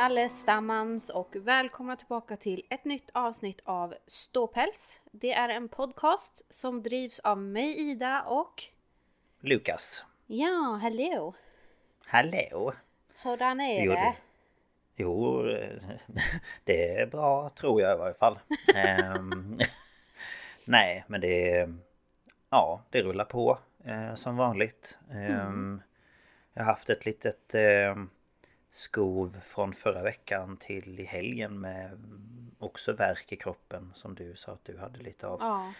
Allesammans och välkomna tillbaka till ett nytt avsnitt av Ståpäls. Det är en podcast som drivs av mig Ida och... Lukas. Ja, hallå! Hallå! Hurdan är Jo, det? Jo, det är bra tror jag i varje fall. Ehm, Nej, men det... Ja, det rullar på eh, som vanligt. Ehm, Jag har haft ett litet eh, skov från förra veckan till i helgen med också värk i kroppen som du sa att du hade lite av. Ja,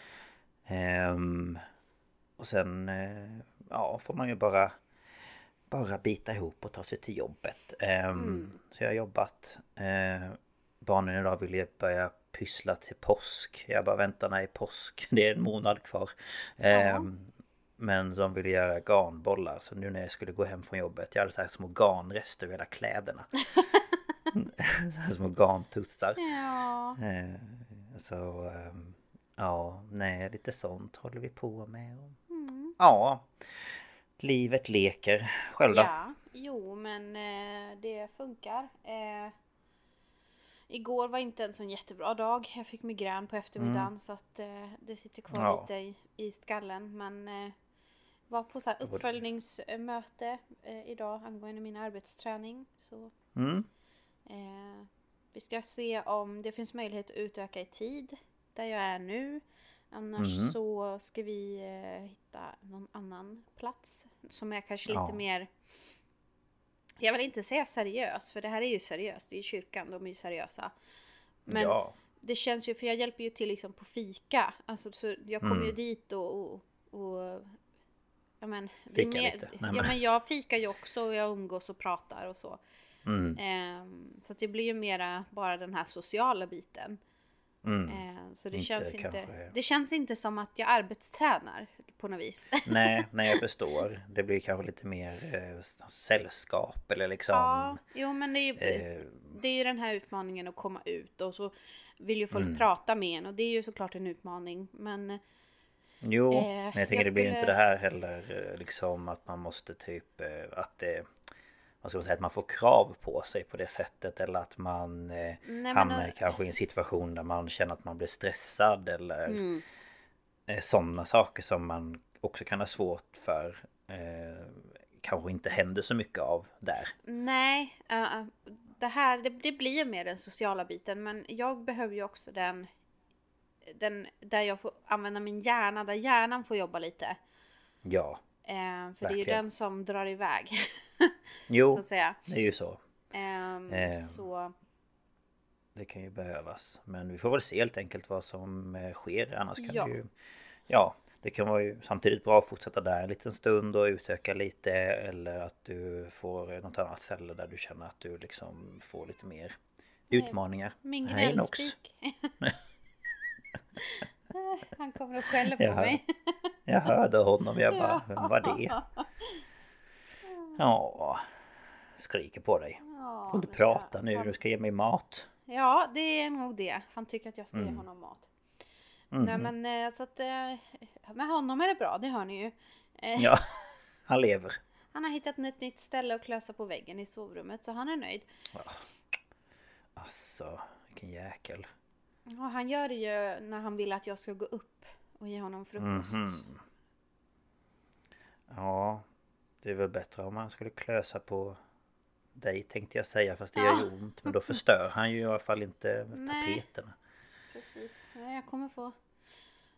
Ehm, och sen eh, ja, får man ju bara bara bita ihop och ta sig till jobbet. Ehm, Så jag har jobbat. Eh, barnen idag vill ju börja pyssla till påsk. Jag bara väntar när är påsk? Det är en månad kvar. Ehm, men de ville göra garnbollar så nu när jag skulle gå hem från jobbet Jag hade så här små garnrester över hela kläderna så här Små garntussar ja. Eh, Så ehm, ja, nej lite sånt håller vi på med. och- Ja, livet leker. Själv då? ja. Jo, men eh, det funkar. Eh, igår var inte en sån jättebra dag. Jag fick migrän på eftermiddagen så att eh, det sitter kvar Ja. lite i, i skallen. Men eh, var på så uppföljningsmöte eh, idag angående min arbetsträning. Så Mm. Eh, vi ska se om det finns möjlighet att utöka i tid där jag är nu. Annars Mhm. så ska vi eh, hitta någon annan plats som är kanske lite Ja. mer jag vill inte säga seriös, för det här är ju seriöst. Det är ju kyrkan, de är ju seriösa. Men Ja, det känns ju, för jag hjälper ju till liksom på fika. Alltså, så jag kommer ju Mm. dit och, och, och ja, men, Fika med- lite. Nej, ja, men- jag fikar ju också och jag umgås och pratar och så. mm, Ehm, så det blir ju mera bara den här sociala biten. mm. Ehm, så det Inte känns, inte, kanske- det känns inte som att jag arbetstränar på något vis. Nej, nej jag förstår. Det blir kanske lite mer eh, sällskap eller liksom ja, jo men det är, ju, eh, det är ju den här utmaningen att komma ut och så vill ju folk Mm. prata med en och det är ju såklart en utmaning. Men Jo, Eh, men jag tänker jag det blir skulle- inte det här heller eh, liksom att man måste typ eh, att det vad ska man säga, att man får krav på sig på det sättet eller att man eh, men, hamnar eh, kanske i en situation där man känner att man blir stressad eller mm, sådana saker som man också kan ha svårt för eh, kanske inte händer så mycket av där. nej, eh, det här det, det blir mer den sociala biten men jag behöver ju också den, den där jag får använda min hjärna, där hjärnan får jobba lite. Ja, Eh, för det är ju Verkligen. den som drar iväg. jo, så att säga. det är ju så. Ehm. Så Det kan ju behövas. Men vi får väl se helt enkelt vad som eh, sker. Annars kan Ja. det ju... Ja, Det kan vara ju samtidigt bra att fortsätta där en liten stund och utöka lite eller att du får något annat ställe där du känner att du liksom får lite mer utmaningar. Min gnällspik. Han kommer och skäller på Jag hör- mig. Jag hörde honom, jag bara, Ja. vem var det? Ja, skriker på dig. Ja, Får jag- prata nu, du ska ge mig mat. Ja, det är nog det. Han tycker att jag ska ge Mm. honom mat. Nej men eh, så att eh, med honom är det bra, det hör ni ju. Eh, Ja, han lever. Han har hittat ett nytt ställe att klösa på väggen i sovrummet så han är nöjd. Alltså, vilken jäkel. Och han gör det ju när han vill att jag ska gå upp och ge honom frukost. Mhm. Ja, det är väl bättre om han skulle klösa på dig tänkte jag säga fast det gör ju ont. Men då förstör han ju i alla fall inte Nej. tapeterna. Precis. Ja, Jag kommer få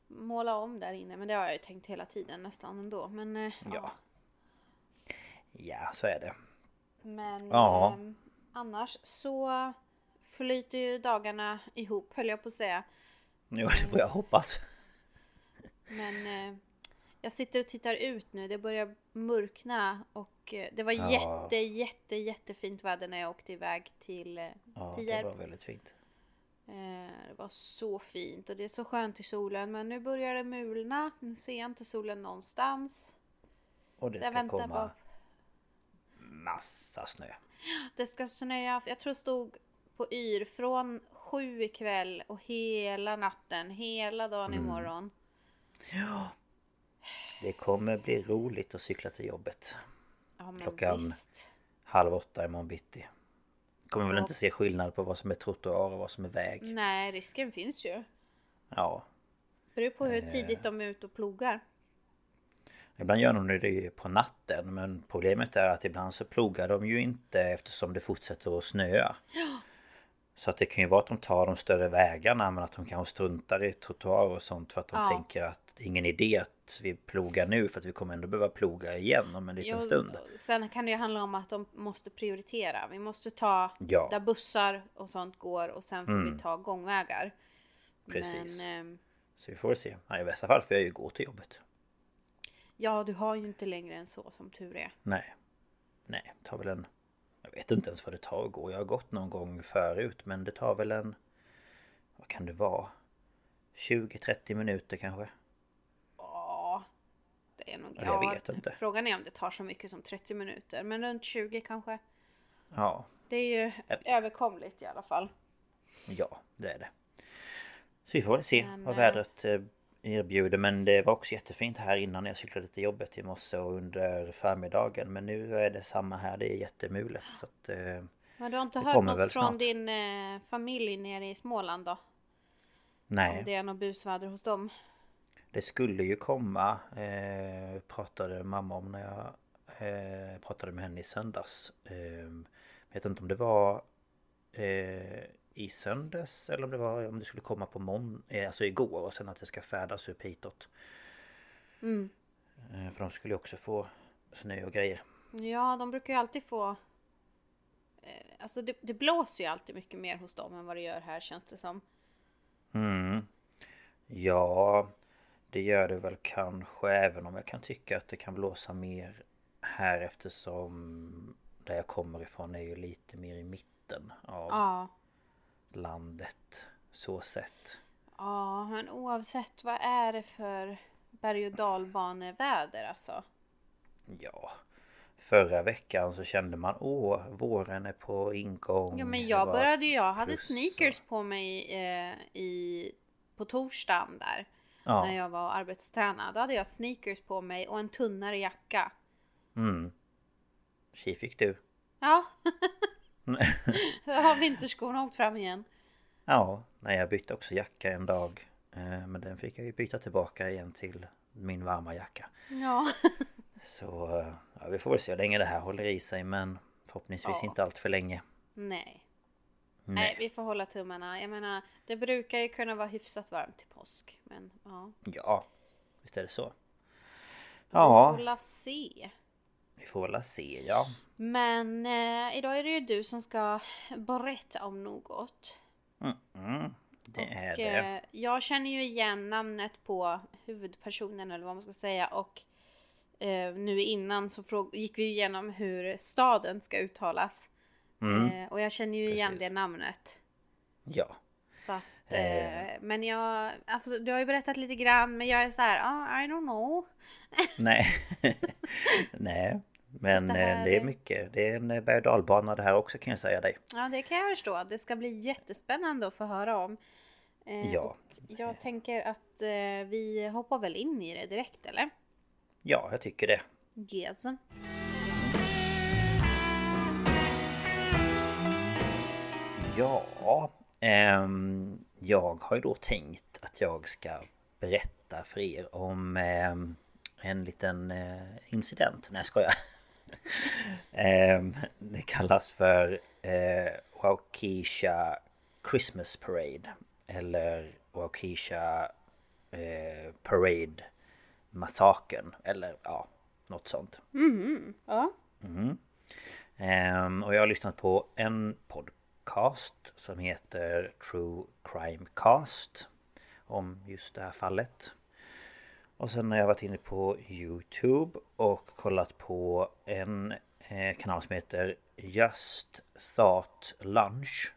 måla om där inne men det har jag ju tänkt hela tiden nästan ändå. Men eh, ja. Ja. Ja, så är det. Men Ja. ehm, annars så flyter ju dagarna ihop höll jag på att säga. Jo, det får jag hoppas. Men eh, jag sitter och tittar ut nu. Det börjar mörkna och eh, det var Ja. jätte jätte jättefint väder när jag åkte iväg till eh, Ja, det var väldigt fint. Eh, Det var så fint och det är så skönt i solen men nu börjar det mulna. Nu ser jag inte solen någonstans. Och det Så ska komma på- massa snö. Det ska snöa, jag tror det stod på yr från sju ikväll och hela natten, hela dagen Mm. imorgon. Det kommer bli roligt att cykla till jobbet. Ja Klockan- visst. Halv åtta imorgon bitti. Kommer väl Ja. inte se skillnad på vad som är trottoar och vad som är väg. Nej, risken finns ju. Ja. Beror på hur Eh. tidigt de är ute och plogar. Ibland gör de det på natten men problemet är att ibland så plogar de ju inte eftersom det fortsätter att snöa. Så att det kan ju vara att de tar de större vägarna men att de kanske struntar i trottoarer och sånt för att de Ja. tänker att det är ingen idé att vi plogar nu för att vi kommer ändå behöva ploga igen om en liten Jo, stund. Sen kan det ju handla om att de måste prioritera. Vi måste ta Ja. där bussar och sånt går och sen får Mm. vi ta gångvägar. Precis. Men ehm, Så vi får se. Ja, I bästa fall får jag ju gå till jobbet. ja, du har ju inte längre än så som tur är. Nej. Nej, tar väl en... Vet inte ens vad det tar att gå. Jag har gått någon gång förut men det tar väl en... Vad kan det vara? 20-30 minuter kanske? Ja, det är nog... Ja, jag vet inte. Frågan är om det tar så mycket som 30 minuter. Men runt 20 kanske. Ja, Det är ju överkomligt i alla fall. ja det är det. Så vi får väl se Men, vad eh, vädret eh, erbjuder. Men det var också jättefint här innan jag cyklade till jobbet i morse och under förmiddagen. Men nu är det samma här. Det är jättemulet. Så att, eh, Men du har inte hört något från din eh, familj nere i Småland då? nej. Om det är något busväder hos dem? Det skulle ju komma eh, Pratade mamma om när jag eh, Pratade med henne i söndags eh, Vet inte om det var eh, I söndags Eller om det var om det skulle komma på mån eh, Alltså igår och sen att det ska färdas upp hitåt Mm. eh, För de skulle ju också få Snö och grejer Ja, de brukar ju alltid få... Eh, alltså det, det blåser ju alltid mycket mer hos dem än vad det gör här känns det som. mm. Ja Det gör det väl kanske Även om jag kan tycka att det kan blåsa mer Här eftersom Där jag kommer ifrån är ju lite mer i mitten av Ja. Landet så sett. Ja, men oavsett vad är det för berg och dalbaneväder alltså? Ja. Förra veckan så kände man åh, våren är på ingång. Ja men jag började ju, jag hade sneakers på mig eh, i, på torsdagen där. Ja. När jag var arbetstränad. Då hade jag sneakers på mig och en tunnare jacka. Mm. Tji fick du. Ja. Har vinterskorna åkt fram igen. Ja, nej jag bytte också jacka en dag. Eh, Men den fick jag ju byta tillbaka igen till min varma jacka. Ja. Så eh, ja, vi får väl se hur länge det här håller i sig men förhoppningsvis Ja. inte allt för länge. Nej. Nej, Nej. vi får hålla tummarna. Jag menar, det brukar ju kunna vara hyfsat varmt till påsk. Men ja. Ja, visst är det så. Vi får Ja, se. Vi får väl se ja. Men eh, idag är det ju du som ska berätta om något. Mm, mm. Det och, är det. Eh, jag känner ju igen namnet på huvudpersonen eller vad man ska säga och eh, nu innan så gick vi igenom hur staden ska uttalas. Mm. Eh, och jag känner ju igen Precis. det namnet. Ja. Så att, Eh. eh, men jag, alltså du har ju berättat lite grann men jag är så här, ah, I don't know. Nej. Nej. Men det det, här det är mycket. Det är en berg och dalbana det här också kan jag säga dig. Ja det kan jag förstå. Det ska bli jättespännande att få höra om. Eh, Ja. Jag tänker att eh, vi hoppar väl in i det direkt eller? Ja, jag tycker det. Yes. Ja, ehm, jag har ju då tänkt att jag ska berätta för er om ehm, en liten eh, incident. Nej, jag skojar. Ehm, det kallas för eh, Waukesha Christmas Parade. Eller Waukesha eh, Parade Massakern. Eller ja, något sånt. Ja. Ehm, och jag har lyssnat på en podcast som heter True Crime Cast om just det här fallet. Och sen har jag varit inne på Youtube och kollat på en eh, kanal som heter Just Thought Lunch.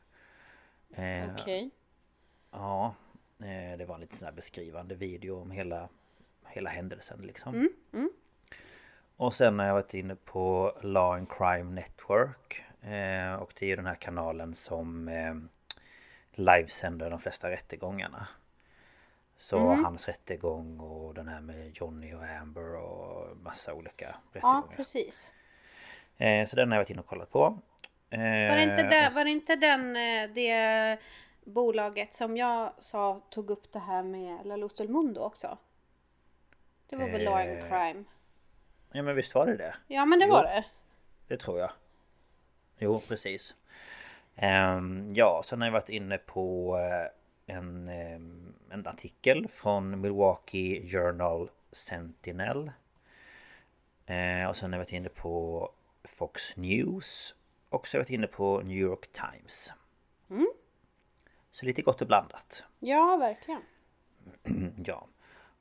Eh, Okej. Ja, eh, det var en lite sån här beskrivande video om hela, hela händelsen liksom. Och sen har jag varit inne på Law and Crime Network. Eh, och det är ju den här kanalen som eh, livesänder de flesta rättegångarna. Så hans rättegång och den här med Johnny och Amber och massa olika Ja, rättegångar. precis. eh, så den har jag varit inne och kollat på. Eh, Var det inte, där, var det, inte den, eh, det bolaget som jag sa tog upp det här med La Luz del Mundo också? Det var väl Law and Eh, Crime? Ja men visst var det det? Ja men det jo. var det. Det tror jag. Jo, precis. Ehm, ja, sen har jag varit inne på eh, en, ehm, en artikel från Milwaukee Journal Sentinel. Eh, och sen har jag varit inne på Fox News. Och så har jag varit inne på New York Times. Så lite gott och blandat. Ja, verkligen. Ja.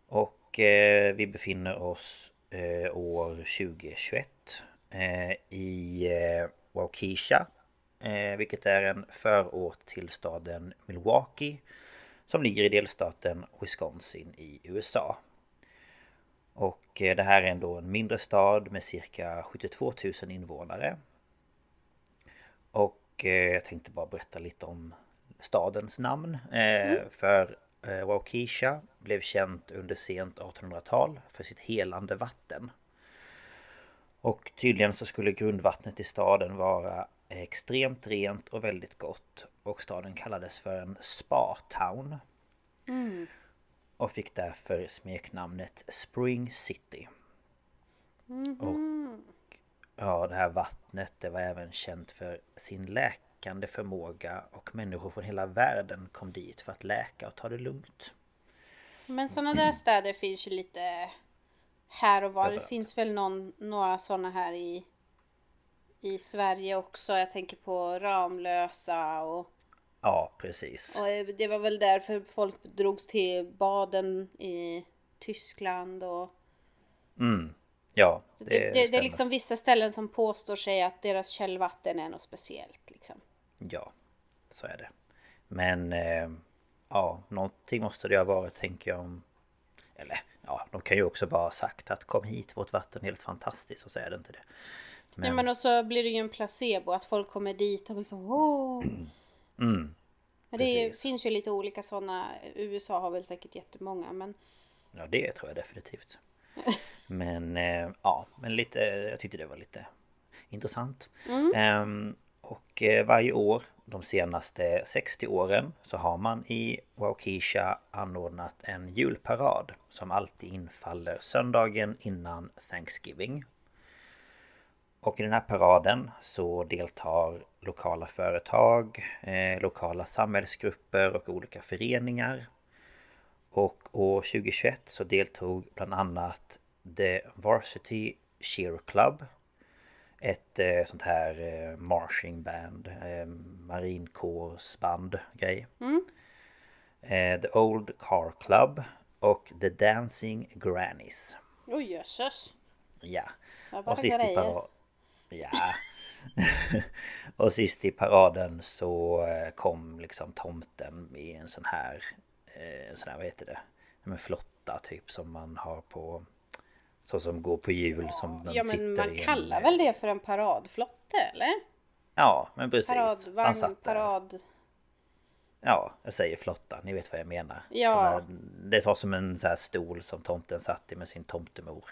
Och eh, vi befinner oss eh, år 2021 eh, i eh, Waukesha. Eh, vilket är en förort till staden Milwaukee. Som ligger i delstaten Wisconsin i USA. Och eh, det här är ändå en mindre stad med cirka 72 000 invånare. Och eh, jag tänkte bara berätta lite om stadens namn. Eh, För Waukesha blev känt under sent 1800-tal för sitt helande vatten. Och tydligen så skulle grundvattnet i staden vara extremt rent och väldigt gott. Och staden kallades för en spa-town. Och fick därför smeknamnet Spring City. Och ja, det här vattnet det var även känt för sin läkande förmåga och människor från hela världen kom dit för att läka och ta det lugnt. Men sådana där städer finns ju lite här och var. Det finns väl någon, några sådana här i, i Sverige också. Jag tänker på Ramlösa och, Ja, precis. och det var väl därför folk drogs till baden i Tyskland och Mm. Ja, det, det, det, det är liksom vissa ställen som påstår sig att deras källvatten är något speciellt liksom. Ja, så är det. Men eh, ja, någonting måste det ha varit tänker jag om... Eller ja, de kan ju också bara ha sagt att kom hit, vårt vatten är helt fantastiskt och så är det inte det. Men, Nej men och så blir det ju en placebo att folk kommer dit och liksom åh. mm, det Precis. finns ju lite olika sådana. USA har väl säkert jättemånga men ja, det tror jag definitivt. Men eh, ja, men lite, jag tyckte det var lite intressant. Ehm, och eh, varje år de senaste 60 åren så har man i Waukesha anordnat en julparad som alltid infaller söndagen innan Thanksgiving. Och i den här paraden så deltar lokala företag, eh, lokala samhällsgrupper och olika föreningar. Och år 2021 så deltog bland annat The Varsity Cheer Club. Ett eh, sånt här eh, marching band, eh, marinkårsband grej. eh, The Old Car Club och The Dancing Grannies. Oj jösses. Ja. Och sist i grejer. Ja. och sist i paraden så eh, kom liksom tomten i en sån här... Eh, sån här, vad heter det? En flotta typ som man har på... Så som går på hjul som den Ja men man en, kallar eh, väl det för en paradflotte eller? Ja men precis. Paradvagn, parad... Ja, jag säger flotta, ni vet vad jag menar. Ja. Det var som en så här stol som tomten satt i med sin tomtemor.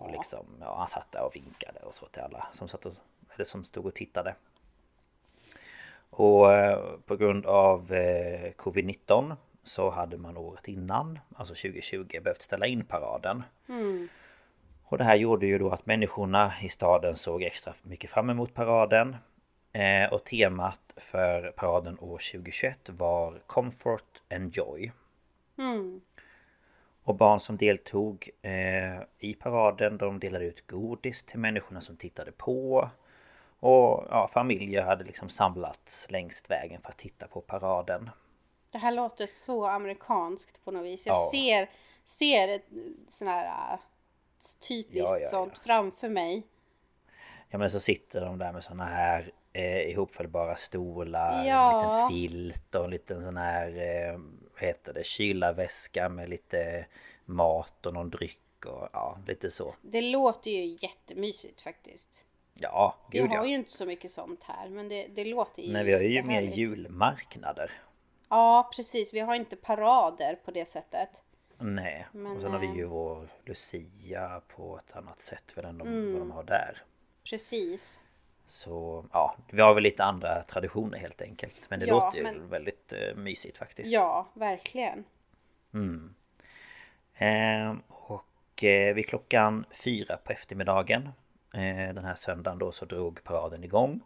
Och liksom, ja, han satt där och vinkade och så till alla som satt och, eller som stod och tittade. Och eh, på grund av eh, Covid-19 så hade man året innan, alltså 2020, behövt ställa in paraden. Och det här gjorde ju då att människorna i staden såg extra mycket fram emot paraden. Eh, och temat för paraden år 2021 var Comfort and Joy. Och barn som deltog eh, i paraden de delade ut godis till människorna som tittade på. Och ja, familjer hade liksom samlats längs vägen för att titta på paraden. Det här låter så amerikanskt på något vis. Jag Ja. ser, ser ett sån här äh, typiskt Ja, ja, sånt framför mig. Ja men så sitter de där med såna här eh, ihopfällbara stolar, en liten filt och en liten sån här, eh, vad heter det, kylarväska med lite mat och någon dryck och ja, lite så. Det låter ju jättemysigt faktiskt. Ja, Vi gud har ja. ju inte så mycket sånt här men det, det låter ju Nej vi har ju mer julmarknader. Ja precis, vi har inte parader på det sättet. Nej, Men, och sen har vi eh, ju vår Lucia på ett annat sätt väl än de, Mm. vad de har där. Precis. Så ja, vi har väl lite andra traditioner helt enkelt. Men det Ja, låter ju men- väldigt eh, mysigt faktiskt. Ja, verkligen. Eh, och eh, vid klockan fyra på eftermiddagen eh, den här söndagen då så drog paraden igång.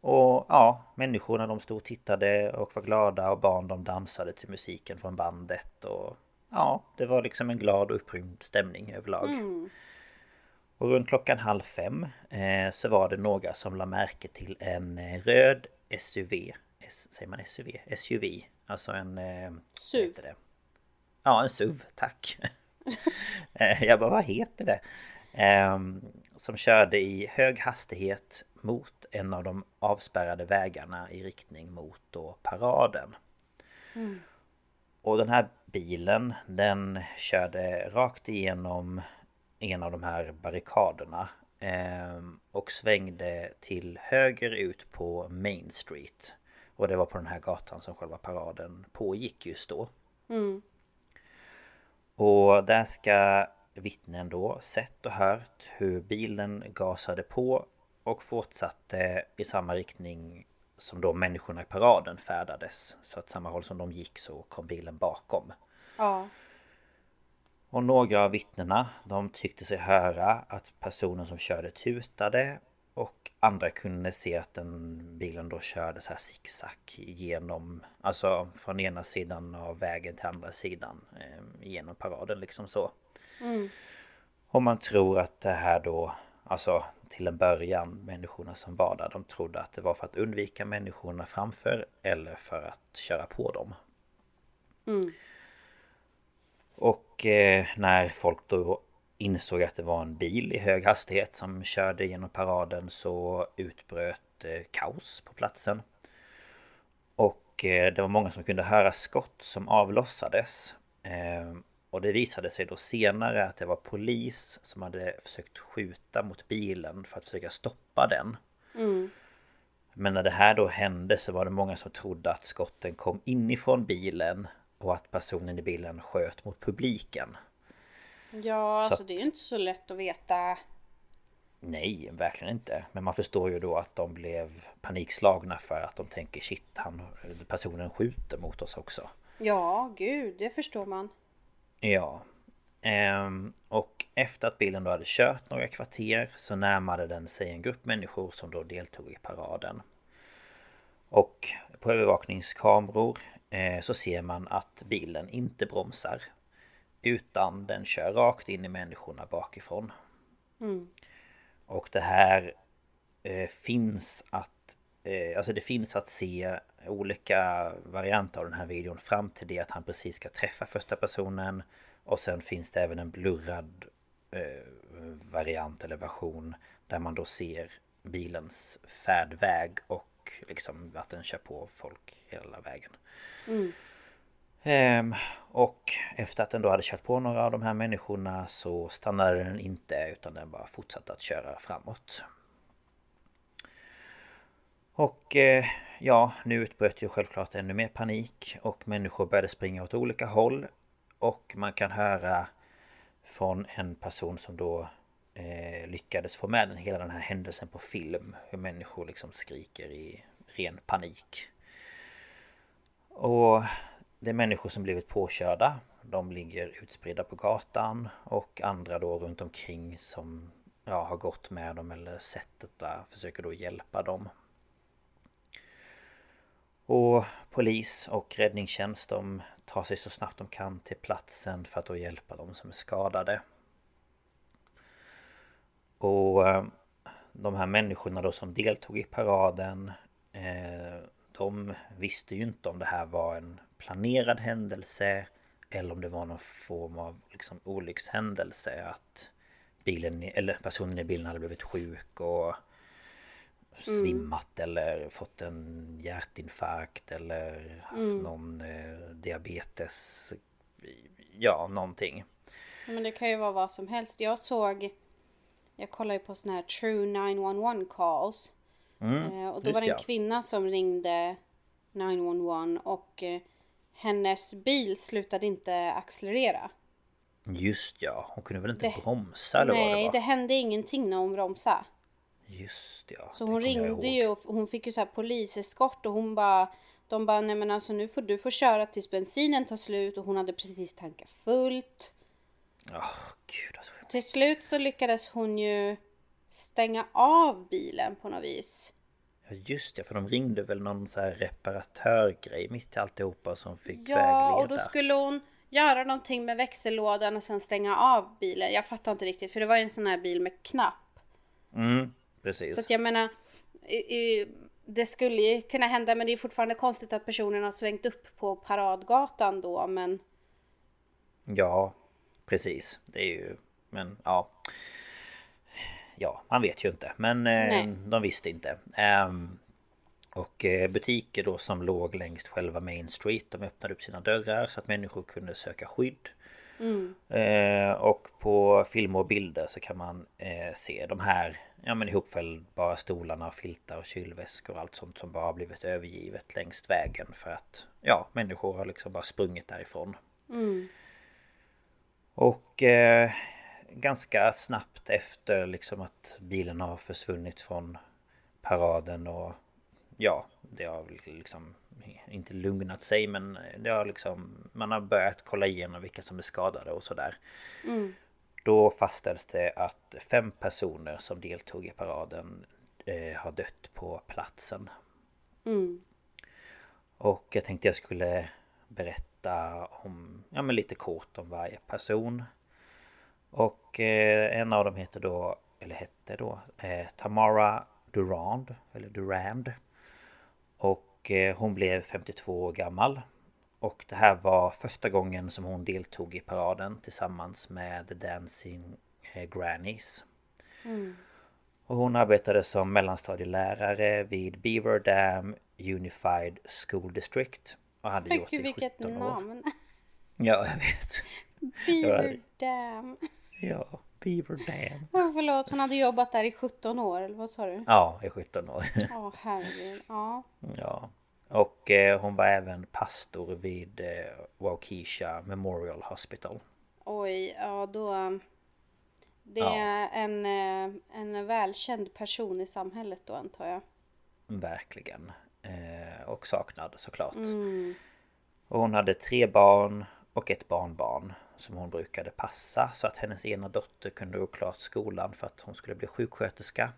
Och ja, människorna de stod och tittade och var glada och barn de dansade till musiken från bandet och ja, det var liksom en glad och upprymd stämning överlag. Och runt klockan halv fem eh, så var det några som la märke till en eh, röd SUV. S, säger man SUV? SUV. Alltså en... Eh, SUV. heter det? Ja, en SUV, tack. Eh, Jag bara, vad heter det? Ehm, som körde i hög hastighet mot en av de avspärrade vägarna i riktning mot då paraden. Och den här bilen den körde rakt igenom en av de här barrikaderna ehm, och svängde till höger ut på Main Street. Och det var på den här gatan som själva paraden pågick just då. Och där ska vittnen då sett och hört hur bilen gasade på och fortsatte i samma riktning som då människorna i paraden färdades. Så att samma håll som de gick så kom bilen bakom. Ja. Och några av vittnena de tyckte sig höra att personen som körde tutade och andra kunde se att den bilen då körde så här zigzag genom Alltså från ena sidan av vägen till andra sidan eh, Genom paraden liksom så. Och man tror att det här då Alltså till en början människorna som var där De trodde att det var för att undvika människorna framför Eller för att köra på dem Och eh, när folk då insåg att det var en bil i hög hastighet som körde genom paraden så utbröt eh, kaos på platsen. Och eh, det var många som kunde höra skott som avlossades. Eh, och det visade sig då senare att det var polis som hade försökt skjuta mot bilen för att försöka stoppa den. Men när det här då hände så var det många som trodde att skotten kom inifrån bilen och att personen i bilen sköt mot publiken. Ja, alltså att- det är ju inte så lätt att veta. Nej, verkligen inte. Men man förstår ju då att de blev panikslagna för att de tänker shit, han, personen skjuter mot oss också. Ja, gud, det förstår man. Ja. Ehm, och efter att bilen då hade kört några kvarter så närmade den sig en grupp människor som då deltog i paraden. Och på övervakningskameror så ser man att bilen inte bromsar. Utan den kör rakt in i människorna bakifrån. Och det här eh, finns att eh, Alltså det finns att se olika varianter av den här videon fram till det att han precis ska träffa första personen. Och sen finns det även en blurrad eh, variant eller version där man då ser bilens färdväg och liksom att den kör på folk hela vägen. Mm. Ehm, och efter att den då hade kört på några av de här människorna så stannade den inte utan den bara fortsatte att köra framåt. Och eh, ja, nu utbröt ju självklart ännu mer panik och människor började springa åt olika håll. Och man kan höra från en person som då eh, lyckades få med den, hela den här händelsen på film. Hur människor liksom skriker i ren panik. Och det är människor som blivit påkörda. De ligger utspridda på gatan och andra då runt omkring som ja, har gått med dem eller sett detta försöker då hjälpa dem. Och polis och räddningstjänst de tar sig så snabbt de kan till platsen för att då hjälpa dem som är skadade. Och eh, de här människorna då som deltog i paraden eh, De visste ju inte om det här var en planerad händelse Eller om det var någon form av liksom olyckshändelse att bilen, eller personen i bilen hade blivit sjuk och svimmat eller fått en hjärtinfarkt eller haft någon eh, diabetes Ja, någonting. Men det kan ju vara vad som helst. Jag såg... Jag kollade ju på såna här True 911 calls. Eh, och då var det en kvinna som ringde 911 och eh, hennes bil slutade inte accelerera. Just ja, hon kunde väl inte Det- bromsa eller vad det Nej, var? det hände ingenting när hon bromsade. Just ja. Så hon ringde ju och hon fick ju så här poliseskort och hon bara De bara nej men alltså nu får du få köra tills bensinen tar slut och hon hade precis tankat fullt. Åh gud alltså. Till slut så lyckades hon ju stänga av bilen på något vis. Ja just det, för de ringde väl någon så här reparatörgrej mitt i alltihopa som fick Ja, vägleda. och då skulle hon göra någonting med växellådan och sen stänga av bilen. Jag fattar inte riktigt för det var ju en sån här bil med knapp. Mm, precis. Så att jag menar, i- i- det skulle ju kunna hända men det är fortfarande konstigt att personen har svängt upp på paradgatan då men Ja, precis. Det är ju... Men ja. Ja, man vet ju inte. Men eh, de visste inte. Ehm, och eh, butiker då som låg längs själva Main Street De öppnade upp sina dörrar så att människor kunde söka skydd. Eh, och på filmer och bilder så kan man eh, se de här ja, men ihopfällbara stolarna, filtar och kylväskor och allt sånt som bara blivit övergivet längs vägen för att ja, människor har liksom bara sprungit därifrån. Och eh, ganska snabbt efter liksom att bilen har försvunnit från paraden och ja, det har liksom inte lugnat sig men det har liksom man har börjat kolla igenom vilka som är skadade och sådär. Då fastställs det att fem personer som deltog i paraden eh, har dött på platsen. Och jag tänkte jag skulle berätta om, ja men lite kort om varje person. Och eh, en av dem heter då, eller hette då, eh, Tamara Durand, eller Durand. Och eh, hon blev 52 år gammal. Och det här var första gången som hon deltog i paraden tillsammans med The Dancing Grannies. Och hon arbetade som mellanstadielärare vid Beaver Dam Unified School District. Och hade gjort det gud i vilket 17 år. namn. Ja, jag vet. Beaver Dam. Ja, Beaver Dam. Oh, förlåt, hon hade jobbat där i 17 år eller vad sa du? Ja, i 17 år. Ja, herregud. Ja. Ja. Och eh, hon var även pastor vid eh, Waukesha Memorial Hospital. Oj, ja då. Det Ja. är en, eh, en välkänd person i samhället då antar jag. Verkligen. Eh, och saknad såklart. Mm. Och hon hade tre barn och ett barnbarn som hon brukade passa så att hennes ena dotter kunde gå klart skolan för att hon skulle bli sjuksköterska.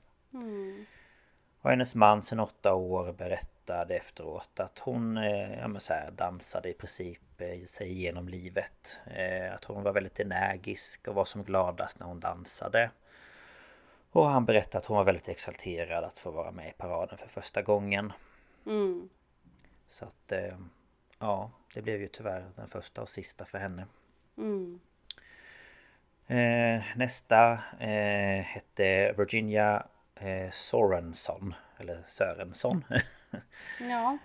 Och hennes man sedan åtta år berättade efteråt att hon eh, ja, men så här, dansade i princip eh, sig igenom livet. Eh, att hon var väldigt energisk och var som gladast när hon dansade. Och han berättade att hon var väldigt exalterad att få vara med i paraden för första gången. Så att ja, det blev ju tyvärr den första och sista för henne. Mm. Eh, nästa eh, hette Virginia eh, Sorensson. Eller Sörensson. Ja.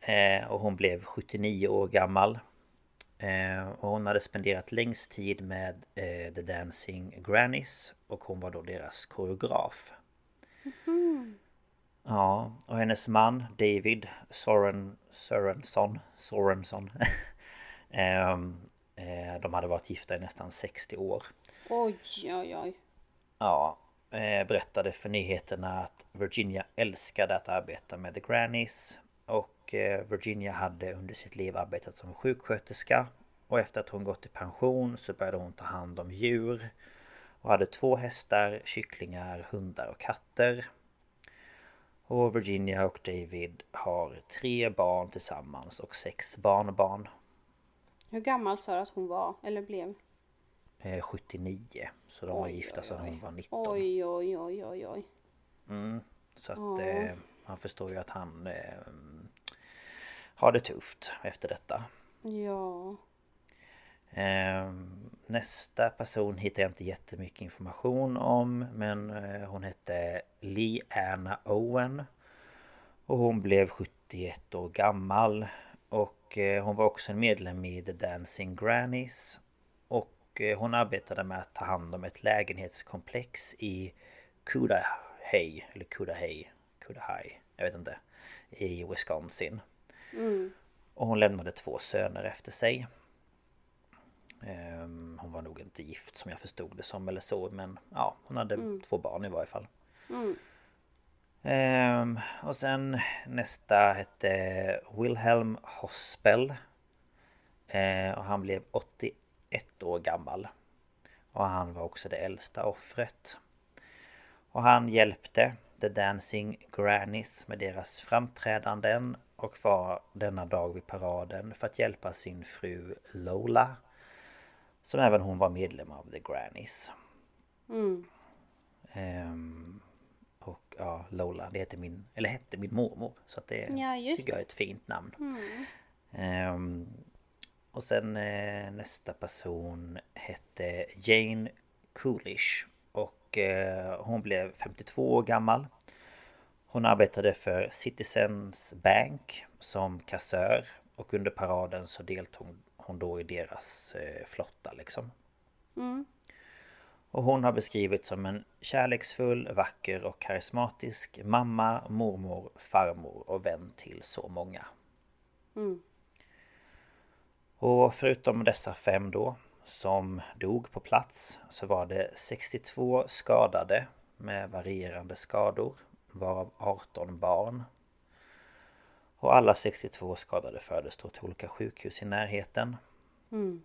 Eh, och hon blev 79 år gammal. Eh, och hon hade spenderat längst tid med eh, The Dancing Grannies. Och hon var då deras koreograf. Ja, och hennes man David Soren, Sorensson, Sorensson ehm, eh, De hade varit gifta i nästan 60 år. Oj, oj, oj. Ja, eh, berättade för nyheterna att Virginia älskade att arbeta med The Grannies och eh, Virginia hade under sitt liv arbetat som sjuksköterska och efter att hon gått i pension så började hon ta hand om djur och hade två hästar, kycklingar, hundar och katter. Och Virginia och David har tre barn tillsammans och sex barnbarn. Hur gammal sa du att hon var? Eller blev? Eh, 79. Så de var Oj, gifta sedan hon var 19. Oj, oj, oj, oj, oj. Mm, så att Ja. eh, man förstår ju att han eh, har det tufft efter detta. Ja. Eh, nästa person hittar jag inte jättemycket information om men eh, hon hette Lee Anna Owen. Och hon blev 71 år gammal. Och eh, hon var också en medlem i The Dancing Grannies. Och eh, hon arbetade med att ta hand om ett lägenhetskomplex i Cudahy, eller Cudahy, Cudahy, jag vet inte, i Wisconsin. Mm. Och hon lämnade två söner efter sig. Ehm, Hon var nog inte gift som jag förstod det som eller så men ja, hon hade två barn i varje fall. Mm. Ehm, och sen nästa hette Wilhelm Hospel. Ehm, och han blev 81 år gammal. Och han var också det äldsta offret. Och han hjälpte The Dancing Grannies med deras framträdanden och var denna dag vid paraden för att hjälpa sin fru Lola. Som även hon var medlem av The Grannies. Mm. Ehm, och ja, Lola, det heter min, eller hette min mormor. Så att det Ja, tycker jag är ett fint namn. Ehm, och sen eh, nästa person hette Jane Coolish. Och eh, hon blev 52 år gammal. Hon arbetade för Citizens Bank som kassör. Och under paraden så deltog hon då i deras eh, flotta liksom. Mm. Och hon har beskrivits som en kärleksfull, vacker och karismatisk mamma, mormor, farmor och vän till så många. Mm. Och förutom dessa fem då som dog på plats så var det 62 skadade med varierande skador varav 18 barn. Och alla 62 skadade fördes då till olika sjukhus i närheten. Mm.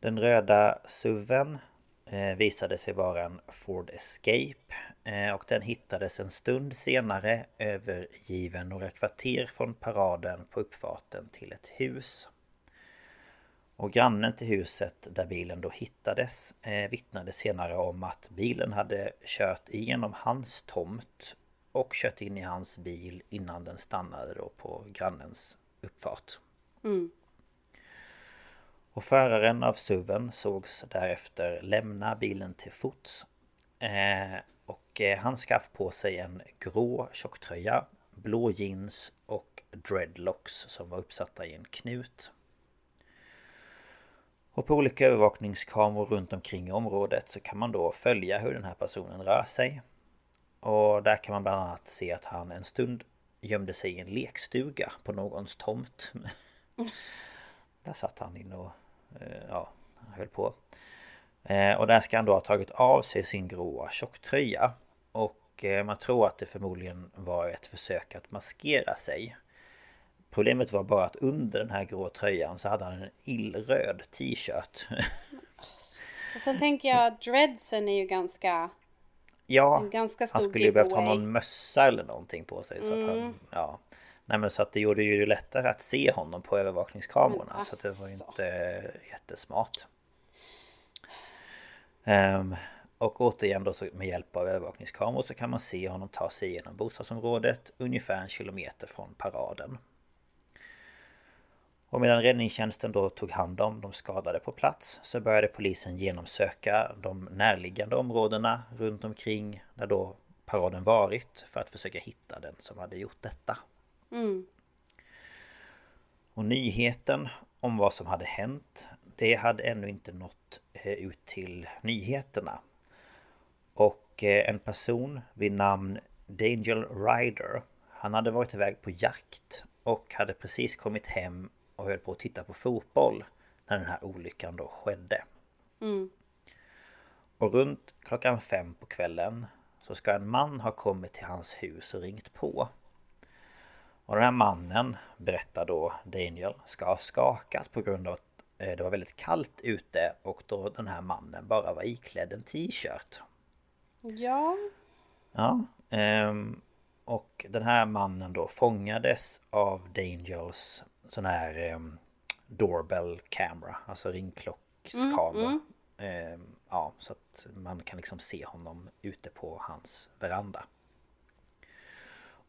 Den röda SUVen eh, visade sig vara en Ford Escape eh, och den hittades en stund senare övergiven några kvarter från paraden på uppfarten till ett hus. Och grannen till huset där bilen då hittades eh, vittnade senare om att bilen hade kört igenom hans tomt och kört in i hans bil innan den stannade då på grannens uppfart. Mm. Och föraren av SUVen sågs därefter lämna bilen till fots. Eh, och eh, han skaff på sig en grå tjocktröja, blå jeans och dreadlocks som var uppsatta i en knut. Och på olika övervakningskameror runt omkring i området så kan man då följa hur den här personen rör sig. Och där kan man bland annat se att han en stund gömde sig i en lekstuga på någons tomt. Där satt han in och eh, ja, höll på. Eh, Och där ska han då ha tagit av sig sin gråa tjocktröja. Och eh, man tror att det förmodligen var ett försök att maskera sig. Problemet var bara att under den här grå tröjan så hade han en illröd t-shirt. Och sen tänker jag dreadsen är ju ganska... Ja, ganska stor han skulle ju behövt ha någon mössa eller någonting på sig. Så att han, ja. Nej men så att det gjorde ju lättare att se honom på övervakningskamerorna. Så att det var ju asså. inte jättesmart. Ehm, Och återigen då så med hjälp av övervakningskameror så kan man se honom ta sig igenom bostadsområdet ungefär en kilometer från paraden. Och medan räddningstjänsten då tog hand om de skadade på plats så började polisen genomsöka de närliggande områdena runt omkring där då paraden varit för att försöka hitta den som hade gjort detta. Mm. Och nyheten om vad som hade hänt det hade ännu inte nått eh, ut till nyheterna. Och eh, en person vid namn Daniel Ryder Han hade varit iväg på jakt och hade precis kommit hem och höll på att titta på fotboll när den här olyckan då skedde. Mm. Och runt klockan fem på kvällen så ska en man ha kommit till hans hus och ringt på. Och den här mannen, berättar då Daniel, ska ha skakat på grund av att eh, det var väldigt kallt ute och då den här mannen bara var iklädd en t-shirt. Ja. Ja, ehm, och den här mannen då fångades av Daniels sån här ehm, doorbell camera, alltså ringklockskamera. Ehm, ja, så att man kan liksom se honom ute på hans veranda.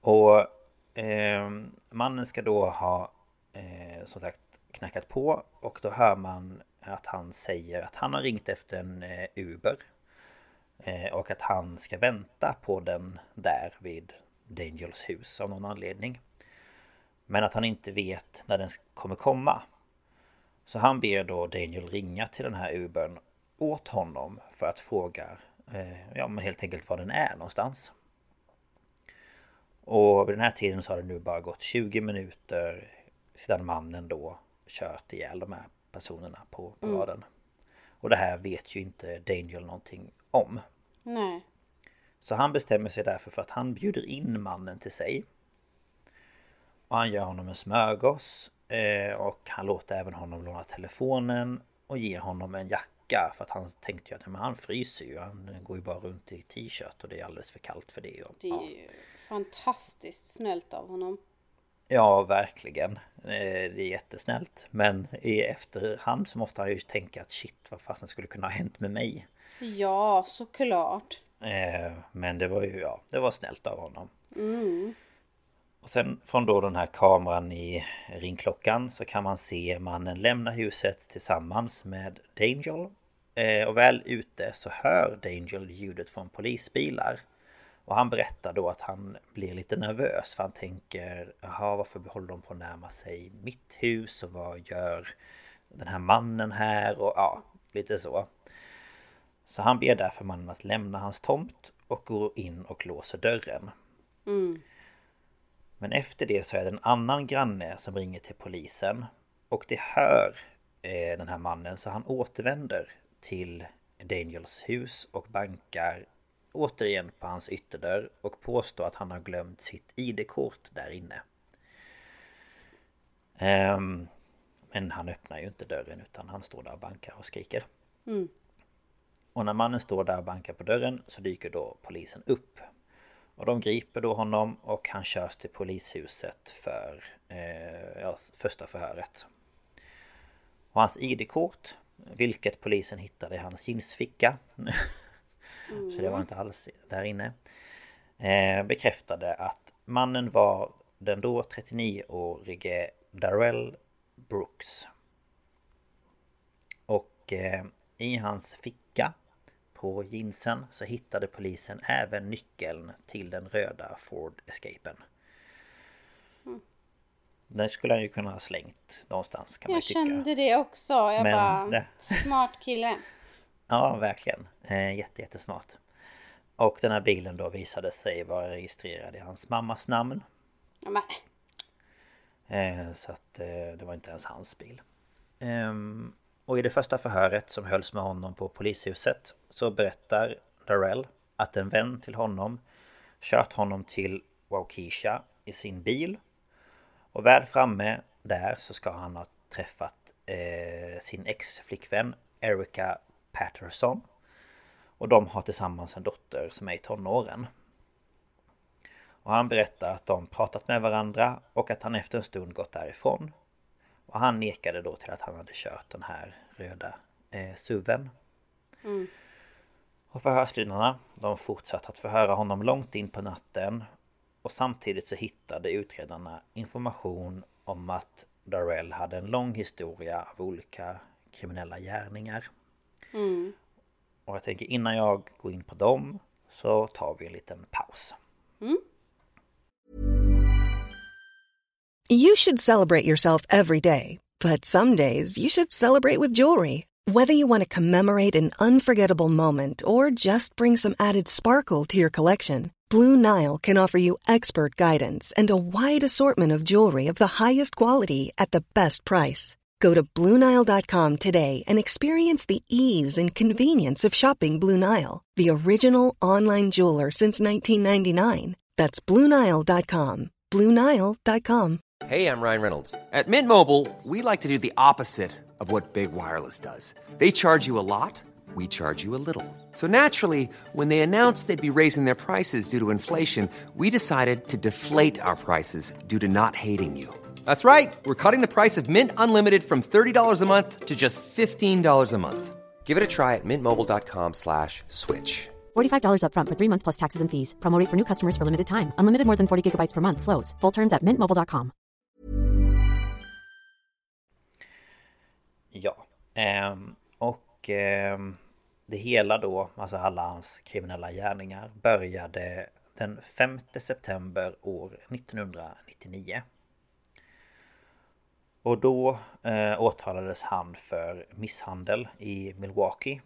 Och Eh, mannen ska då ha eh, som sagt knackat på och då hör man att han säger att han har ringt efter en eh, Uber. Eh, och att han ska vänta på den där vid Daniels hus av någon anledning. Men att han inte vet när den kommer komma. Så han ber då Daniel ringa till den här Ubern åt honom för att fråga eh, Ja men helt enkelt var den är någonstans. Och vid den här tiden så har det nu bara gått 20 minuter sedan mannen då kört ihjäl de här personerna på paraden. Och det här vet ju inte Daniel någonting om. Nej. Så han bestämmer sig därför för att han bjuder in mannen till sig. Och han gör honom en smörgås. eh, Och han låter även honom låna telefonen. Och ger honom en jacka. För att han tänkte ju att men han fryser ju. Han går ju bara runt i t-shirt och det är alldeles för kallt för det. Och, Det ja. Fantastiskt snällt av honom. Ja, verkligen. Eh, Det är jättesnällt. Men i efterhand så måste han ju tänka att shit, vad fasen skulle kunna ha hänt med mig? Ja, såklart. Eh, Men det var ju, ja, det var snällt av honom. Mm. Och sen från då den här kameran i ringklockan så kan man se mannen lämna huset tillsammans med Dangel. Eh, Och väl ute så hör Dangel ljudet från polisbilar. Och han berättar då att han blir lite nervös för han tänker Jaha varför håller de på att närma sig mitt hus och vad gör den här mannen här och ja, lite så. Så han ber därför mannen att lämna hans tomt och gå in och låser dörren. Mm. Men efter det så är det en annan granne som ringer till polisen. Och det hör eh, den här mannen så han återvänder till Daniels hus och bankar återigen på hans ytterdörr och påstår att han har glömt sitt ID-kort där inne. Ehm, men han öppnar ju inte dörren utan han står där och bankar och skriker. Mm. Och när mannen står där och bankar på dörren så dyker då polisen upp. Och de griper då honom och han körs till polishuset för eh, ja, första förhöret. Och hans ID-kort, vilket polisen hittade i hans jeansficka. så det var inte alls där inne. Eh, bekräftade att mannen var den då 39-årige Darrell Brooks. Och eh, i hans ficka på jeansen så hittade polisen även nyckeln till den röda Ford Escapen. Den skulle han ju kunna ha slängt någonstans kan man Jag ju tycka. kände det också. Jag Men bara, det- smart kille. Ja, verkligen. Eh, jätte, jättesmart. Och den här bilen då visade sig vara registrerad i hans mammas namn. Men, Eh, Så att eh, det var inte ens hans bil. Ehm, Och i det första förhöret som hölls med honom på polishuset så berättar Darrell att en vän till honom kört honom till Waukesha i sin bil. Och väl framme där så ska han ha träffat eh, sin ex-flickvän Erica Patterson. Och de har tillsammans en dotter som är i tonåren. Och han berättar att de pratat med varandra och att han efter en stund gått därifrån. Och han nekade då till att han hade kört den här röda eh, SUVen. Och förhörsledarna de fortsatte att förhöra honom långt in på natten och samtidigt så hittade utredarna information om att Darrell hade en lång historia av olika kriminella gärningar. Mm. Och jag tänker innan jag går in på dem så tar vi en liten paus. You should celebrate yourself every day, but some days you should celebrate with jewelry. Whether you want to commemorate an unforgettable moment or just bring some added sparkle to your collection, Blue Nile can offer you expert guidance and a wide assortment of jewelry of the highest quality at the best price. Go to BlueNile.com today and experience the ease and convenience of shopping Blue Nile, the original online jeweler since 1999. That's BlueNile.com. BlueNile.com. Hey, I'm Ryan Reynolds. At Mint Mobile, we like to do the opposite of what Big Wireless does. They charge you a lot, we charge you a little. So naturally, when they announced they'd be raising their prices due to inflation, we decided to deflate our prices due to not hating you. That's right. We're cutting the price of Mint Unlimited from $30 a month to just $15 a month. Give it a try at mintmobile.com slash switch. $45 upfront for three months plus taxes and fees. Promo rate for new customers for limited time. Unlimited more than 40 gigabytes per month. Slows. Full terms at mintmobile.com. Ja, ehm, och ehm, det hela då, alltså alla hans kriminella gärningar började den 5 september år 1999. Och då eh, åtalades han för misshandel i Milwaukee.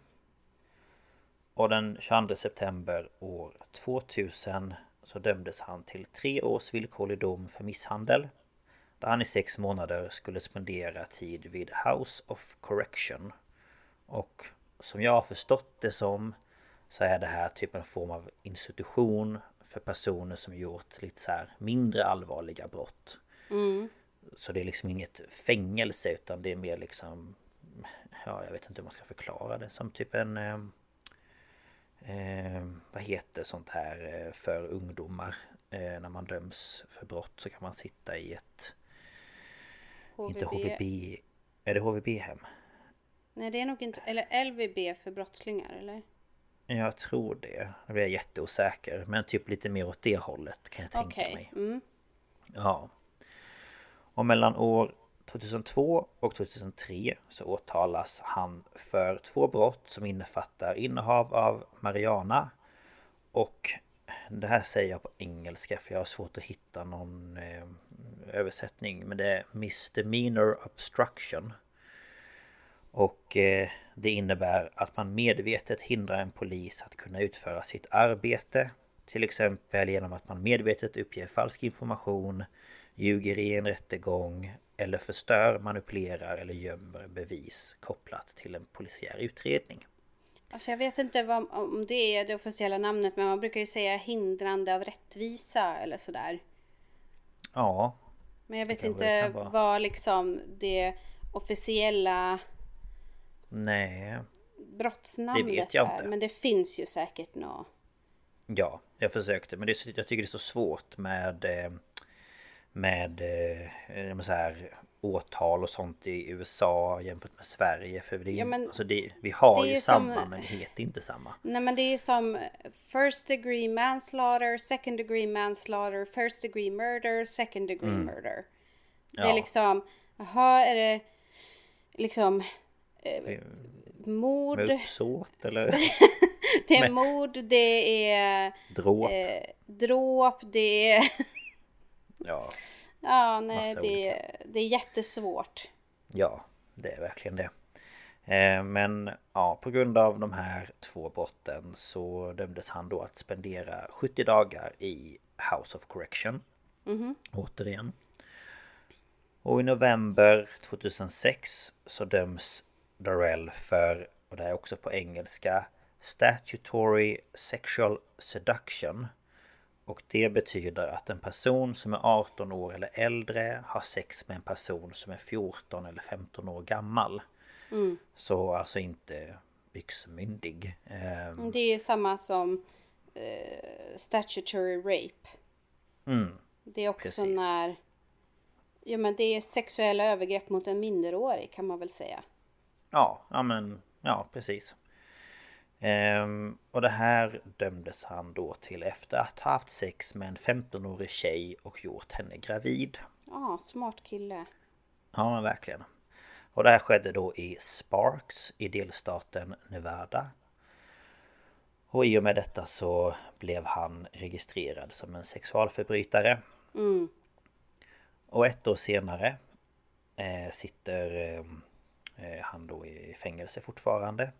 Och den 22 september år 2000 så dömdes han till tre års villkorlig dom för misshandel. Där han i sex månader skulle spendera tid vid House of Correction. Och som jag har förstått det som så är det här typ en form av institution för personer som gjort lite så här mindre allvarliga brott. Mm. Så det är liksom inget fängelse utan det är mer liksom Ja jag vet inte hur man ska förklara det som typ en eh, Vad heter sånt här eh, för ungdomar eh, När man döms för brott så kan man sitta i ett Inte HVB Är det HVB-hem? Nej det är nog inte, eller LVB för brottslingar eller? Jag tror det. Nu blir jag jätteosäker. Men typ lite mer åt det hållet kan jag tänka Okej. mig. Mm. Ja. Och mellan år 2002 och 2003 så åtalas han för två brott som innefattar innehav av marijuana. Och det här säger jag på engelska för jag har svårt att hitta någon eh, översättning men det är Misdemeanor Obstruction. Och eh, det innebär att man medvetet hindrar en polis att kunna utföra sitt arbete Till exempel genom att man medvetet uppger falsk information Ljuger i en rättegång Eller förstör, manipulerar eller gömmer bevis kopplat till en polisiär utredning Alltså jag vet inte vad, om det är det officiella namnet men man brukar ju säga hindrande av rättvisa eller sådär. Ja Men jag vet inte vara. vad liksom det officiella Nej brottsnamnet Det vet jag är. inte. Men det finns ju säkert nå. Ja, jag försökte men det, jag tycker det är så svårt med eh, Med eh, så här, åtal och sånt i USA jämfört med Sverige för det är, Ja, men alltså det, Vi har det är ju samma som- men det heter inte samma Nej men det är som first degree manslaughter, second degree manslaughter, first degree murder, second degree murder. Det är Mm. Ja. liksom, jaha är det liksom eh, mord, Med uppsåt eller det är mord, det är dråp eh, dråp, det är... Ja, Ja nej det, är- det är jättesvårt. ja det är verkligen det. Eh, Men ja, på grund av de här två brotten så dömdes han då att spendera 70 dagar i House of Correction. Återigen. Och i november 2006 så döms Darrell för, och det här är också på engelska, Statutory Sexual Seduction. Och det betyder att en person som är 18 år eller äldre har sex med en person som är 14 eller 15 år gammal. Så alltså inte byxmyndig. Ehm, Det är samma som eh, statutory rape. Mm, Det är också Precis. när... Ja men det är sexuella övergrepp mot en minderårig kan man väl säga. Ja, ja men ja precis. Ehm, och det här dömdes han då till efter att ha haft sex med en 15-årig tjej och gjort henne gravid. Ja, smart kille. Ja, verkligen. Och det här skedde då i Sparks i delstaten Nevada. Och i och med detta så blev han registrerad som en sexualförbrytare. Mm. Och ett år senare eh, sitter eh, han då i fängelse fortfarande.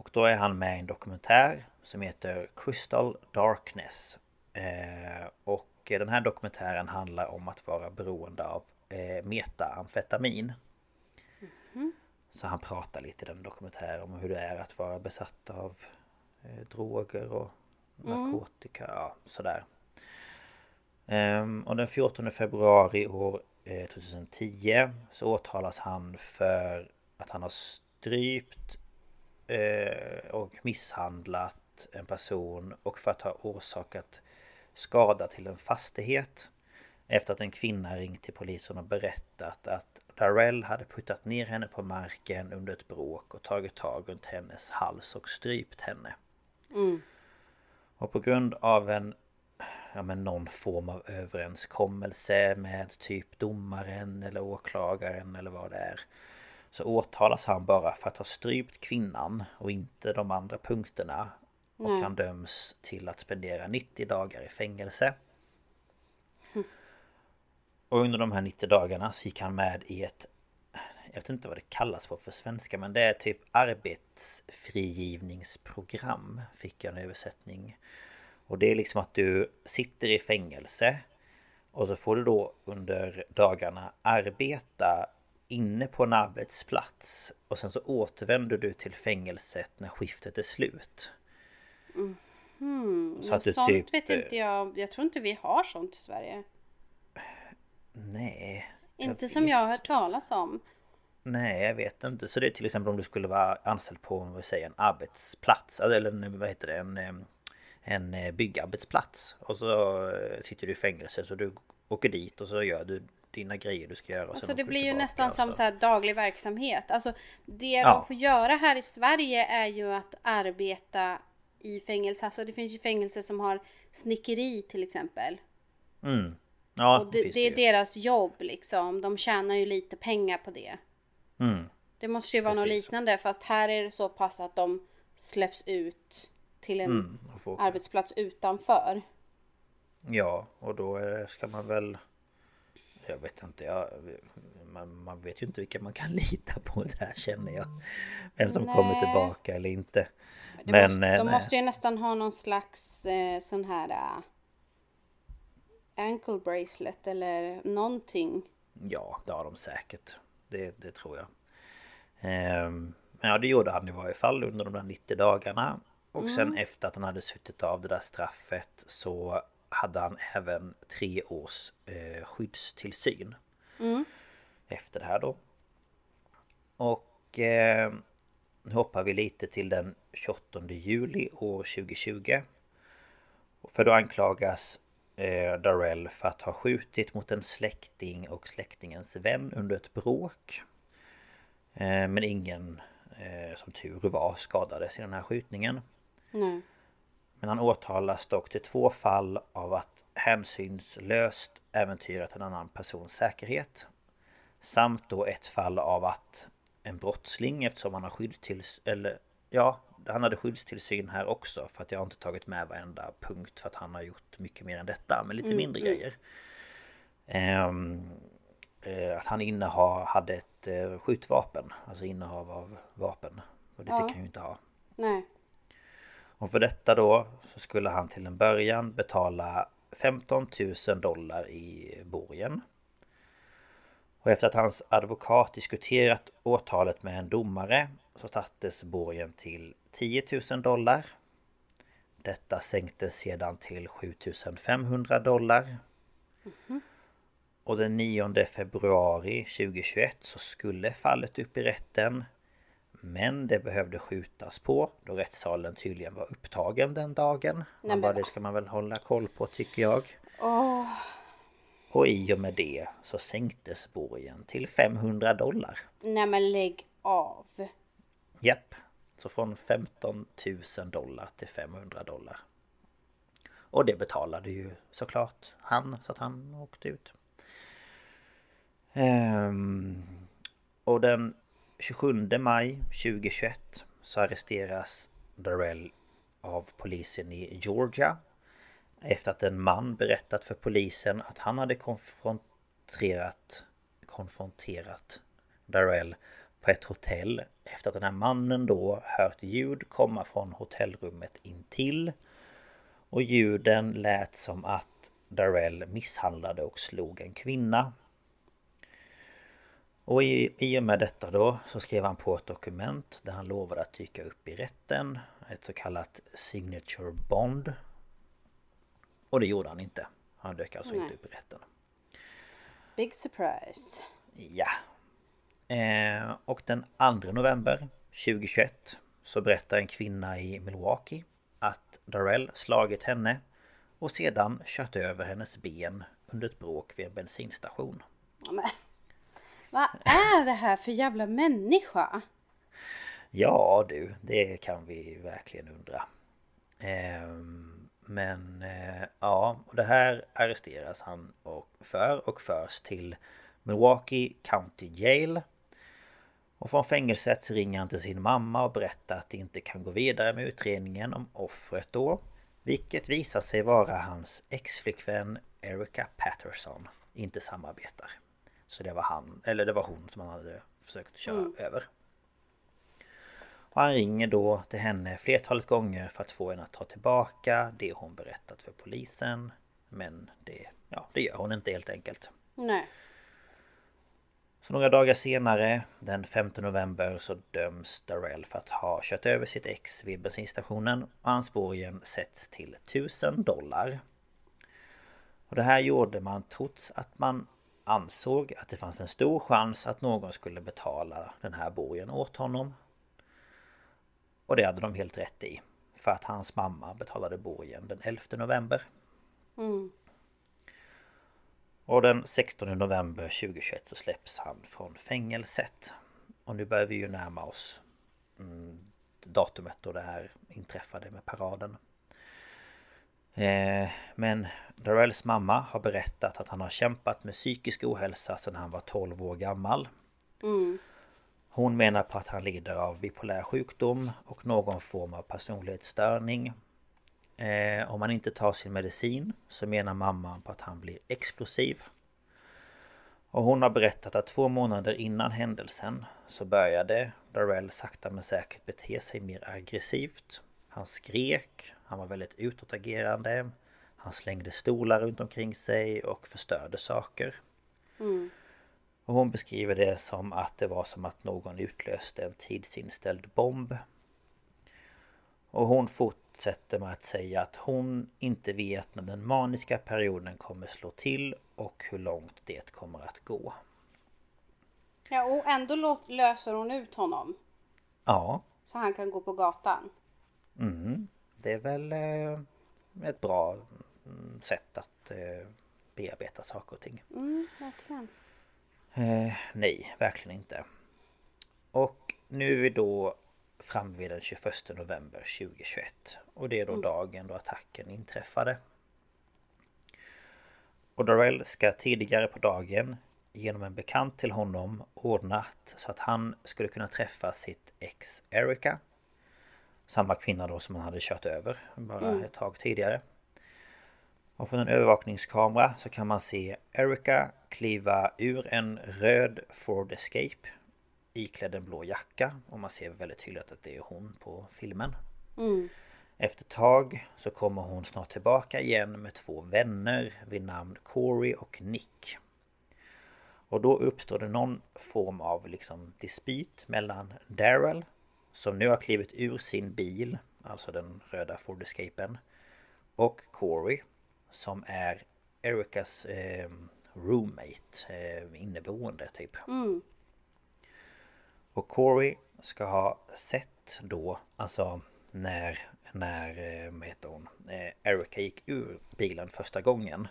Och då är han med i en dokumentär som heter Crystal Darkness. Eh, och den här dokumentären handlar om att vara beroende av eh, metaamfetamin. Så han pratar lite i den dokumentären om hur det är att vara besatt av eh, droger och narkotika, ja sådär. Ehm, och den 14 februari år eh, 2010 så åtalas han för att han har strypt och misshandlat en person och för att ha orsakat skada till en fastighet. Efter att en kvinna ringt till polisen och berättat att Darrell hade puttat ner henne på marken under ett bråk och tagit tag runt hennes hals och strypt henne. Mm. Och på grund av en ja, men någon form av överenskommelse med typ domaren eller åklagaren eller vad det är. Så åtalas han bara för att ha strypt kvinnan och inte de andra punkterna. Och Nej. han döms till att spendera 90 dagar i fängelse. Och under de här 90 dagarna så gick han med i ett Jag vet inte vad det kallas på för svenska men det är typ arbetsfrigivningsprogram Fick jag en översättning Och det är liksom att du sitter i fängelse Och så får du då under dagarna arbeta inne på en arbetsplats Och sen så återvänder du till fängelset när skiftet är slut Hmm, Så att du sånt typ, vet eh, inte jag. Jag tror inte vi har sånt i Sverige. Nej Inte jag som vet jag har hört talas om. Nej, jag vet inte. Så det är till exempel om du skulle vara anställd på vad säger, en arbetsplats. Eller vad heter det? En, eh, en eh, byggarbetsplats. Och så eh, sitter du i fängelse så du åker dit och så gör du dina grejer du ska göra. Och Alltså det blir ju nästan som så här daglig verksamhet. Alltså det Ja. de får göra här i Sverige är ju att arbeta i fängelse. Alltså det finns ju fängelser som har snickeri till exempel. Mm. Ja, Och det, finns det är deras jobb liksom. De tjänar ju lite pengar på det. Mm. Det måste ju vara något Precis. liknande fast här är det så pass att de släpps ut till en Mm. Arbetsplats utanför. Ja, och då är det- ska man väl... Jag vet inte, jag, man, man vet ju inte vilka man kan lita på där känner jag. Vem som kommer Nej. tillbaka eller inte. Men... måste, eh, de nej. måste ju nästan ha någon slags eh, sån här äh, ankle bracelet eller någonting. Ja, det har de säkert. Det, det tror jag. Ehm, men ja, det gjorde han i varje fall under de där 90 dagarna. Och sen efter att han hade suttit av det där straffet så hade han även tre års eh, skyddstillsyn. Efter det här då. Och eh, nu hoppar vi lite till den 28 juli år 2020. För då anklagas eh, Darrell för att ha skjutit mot en släkting och släktingens vän under ett bråk. Eh, men ingen, eh, som tur var, skadades i den här skjutningen. Nej. Men han åtalas dock till två fall av att hänsynslöst äventyrat en annan persons säkerhet. Samt då ett fall av att en brottsling eftersom han har skyddstillsyn, eller ja, han hade skyddstillsyn här också för att jag har inte tagit med varenda punkt för att han har gjort mycket mer än detta, men lite mindre grejer. Ehm, eh, att han inneha, hade ett eh, skjutvapen, alltså innehav av vapen. Och det Ja. fick han ju inte ha. Nej. Och för detta då så skulle han till en början betala 15 000 dollar i borgen. Och efter att hans advokat diskuterat åtalet med en domare så sattes borgen till 10 000 dollar. Detta sänktes sedan till 7 500 dollar. Och den 9 februari 2021 så skulle fallet upp i rätten. Men det behövde skjutas på då rättssalen tydligen var upptagen den dagen. Nej, Man bara, det ska man väl hålla koll på tycker jag. Åh, Och i och med det så sänktes borgen till 500 dollar. nej men lägg av. Japp. Så från 15 000 dollar till 500 dollar. Och det betalade ju såklart han så att han åkte ut. Ehm, och den 27 maj 2021 så arresteras Darrell av polisen i Georgia. Efter att en man berättat för polisen att han hade konfronterat konfronterat Darrell på ett hotell efter att den här mannen då hört ljud komma från hotellrummet intill. Och ljuden lät som att Darrell misshandlade och slog en kvinna. Och i, i och med detta då så skrev han på ett dokument där han lovade att dyka upp i rätten. Ett så kallat Signature Bond. Och det gjorde han inte. Han dök alltså Nej. inte upp i rätten. Big surprise. Ja. Eh, och den 2 november 2021 så berättar en kvinna i Milwaukee att Darrell slagit henne och sedan kört över hennes ben under ett bråk vid en bensinstation. Ja, men, vad är det här för jävla människa? Ja du, det kan vi verkligen undra. Ehm, men eh, ja, det här arresteras han och för och förs till Milwaukee County Jail. Och från fängelset så ringer han till sin mamma och berättar att det inte kan gå vidare med utredningen om offret då. Vilket visar sig vara hans exflickvän Erica Patterson inte samarbetar. Så det var han, eller det var hon som han hade försökt köra över. Och han ringer då till henne flertalet gånger för att få henne att ta tillbaka det hon berättat för polisen. Men det, ja, det gör hon inte helt enkelt. Nej. Så några dagar senare, den 5 november, så döms Darrell för att ha kört över sitt ex vid bensinstationen och hans borgen sätts till 1000 dollar. Och det här gjorde man trots att man ansåg att det fanns en stor chans att någon skulle betala den här borgen åt honom. Och det hade de helt rätt i. För att hans mamma betalade borgen den 11 november. Mm. Och den 16 november 2021 så släpps han från fängelset. Och nu börjar vi ju närma oss mm, datumet då det här inträffade med paraden. Eh, men Darrells mamma har berättat att han har kämpat med psykisk ohälsa sedan han var 12 år gammal. Mm. Hon menar på att han lider av bipolär sjukdom och någon form av personlighetsstörning. Eh, om han inte tar sin medicin så menar mamman på att han blir explosiv. Och hon har berättat att två månader innan händelsen så började Darrell sakta men säkert bete sig mer aggressivt. Han skrek, han var väldigt utåtagerande, han slängde stolar runt omkring sig och förstörde saker. Mm. Och hon beskriver det som att det var som att någon utlöste en tidsinställd bomb. Och hon fortsätter med att säga att hon inte vet när den maniska perioden kommer slå till och hur långt det kommer att gå. Ja, och ändå löser hon ut honom. Ja, Så han kan gå på gatan. Mm, det är väl eh, ett bra mm, sätt att eh, bearbeta saker och ting. Mm, verkligen. Eh, nej, verkligen inte. Och nu är vi då framme vid den 21 november 2021. Och det är då dagen då attacken inträffade. Och Darrell ska tidigare på dagen genom en bekant till honom ordnat så att han skulle kunna träffa sitt ex Erica. Samma kvinna då som han hade kört över bara ett tag tidigare. Och från en övervakningskamera så kan man se Erica kliva ur en röd Ford Escape iklädd en blå jacka och man ser väldigt tydligt att det är hon på filmen. Mm. Efter ett tag så kommer hon snart tillbaka igen med två vänner vid namn Corey och Nick. Och då uppstår det någon form av liksom dispyt mellan Daryl som nu har klivit ur sin bil, alltså den röda Ford Escapen och Corey som är Ericas eh, roommate, eh, inneboende typ. Mm. Och Corey ska ha sett då, alltså när, när eh, vad heter hon, eh, Erica gick ur bilen första gången.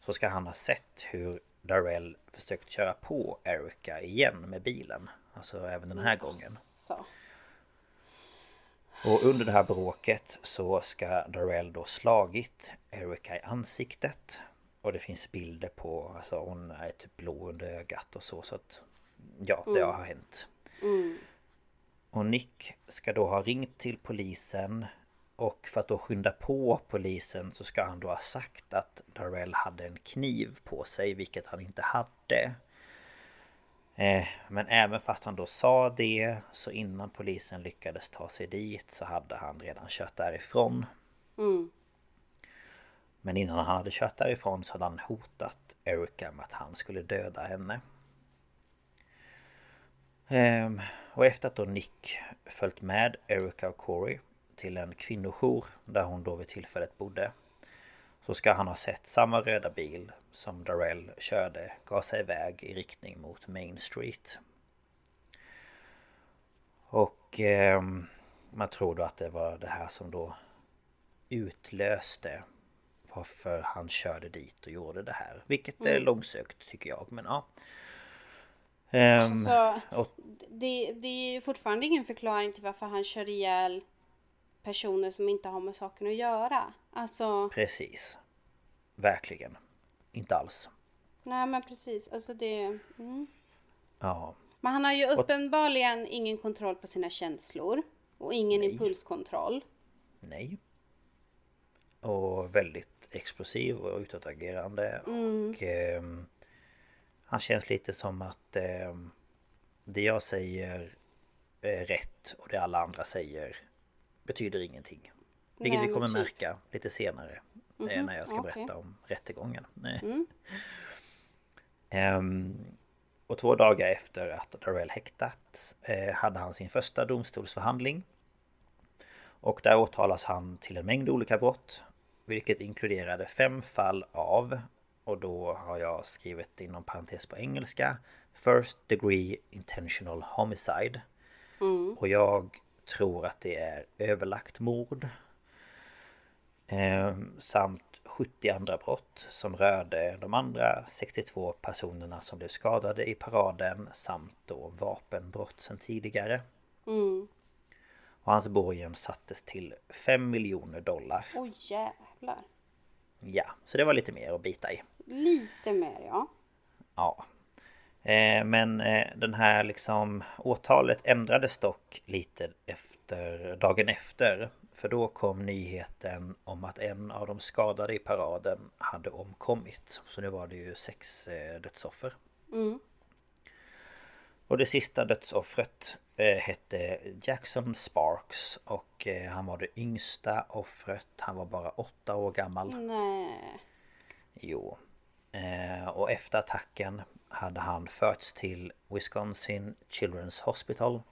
Så ska han ha sett hur Darrell försökt köra på Erica igen med bilen. Alltså även den här gången. Så. Och under det här bråket så ska Darrell då slagit Erika i ansiktet. Och det finns bilder på, alltså hon är typ blå under ögat och så så att Ja, det Mm. har hänt. Och Nick ska då ha ringt till polisen och för att då skynda på polisen så ska han då ha sagt att Darrell hade en kniv på sig, vilket han inte hade. Eh, Men även fast han då sa det så innan polisen lyckades ta sig dit så hade han redan kört därifrån. Mm. Men innan han hade kört därifrån så hade han hotat Erica med att han skulle döda henne. Ehm, och efter att då Nick följt med Erica och Corey till en kvinnojour där hon då vid tillfället bodde. Så ska han ha sett samma röda bil som Darrell körde gasa iväg i riktning mot Main Street. Och ehm, man tror då att det var det här som då utlöste varför han körde dit och gjorde det här. Vilket är långsökt tycker jag, men ja. Ehm, Så och, det, det är ju fortfarande ingen förklaring till varför han kör ihjäl personer som inte har med saken att göra. Alltså, precis. Verkligen. Inte alls. nej men precis. Alltså det... Mm. Ja. Men han har ju uppenbarligen ingen kontroll på sina känslor. Och ingen impulskontroll. Nej. Och väldigt explosiv och utåtagerande. Och ehm, han känns lite som att ehm, det jag säger är rätt och det alla andra säger betyder ingenting. Vilket Nej, vi kommer typ. märka lite senare eh, när jag ska berätta om rättegången. Ehm, och två dagar efter att Darrell häktats eh, hade han sin första domstolsförhandling. Och där åtalas han till en mängd olika brott. Vilket inkluderade fem fall av, och då har jag skrivit inom parentes på engelska, First degree intentional homicide. Och jag tror att det är överlagt mord. Ehm, samt 70 andra brott som rörde de andra 62 personerna som blev skadade i paraden samt då vapenbrott sedan tidigare. Och hans borgen sattes till 5 miljoner dollar. Oj jävlar. Ja, så det var lite mer att bita i. Lite mer ja. Ja. Eh, Men eh, den här liksom åtalet ändrades dock lite efter dagen efter. För då kom nyheten om att en av de skadade i paraden hade omkommit. Så nu var det ju sex eh, dödsoffer. Och det sista dödsoffret hette Jackson Sparks och han var det yngsta offret. Han var bara åtta år gammal. Nej. Jo. Eh, och efter attacken hade han förts till Wisconsin Children's Hospital.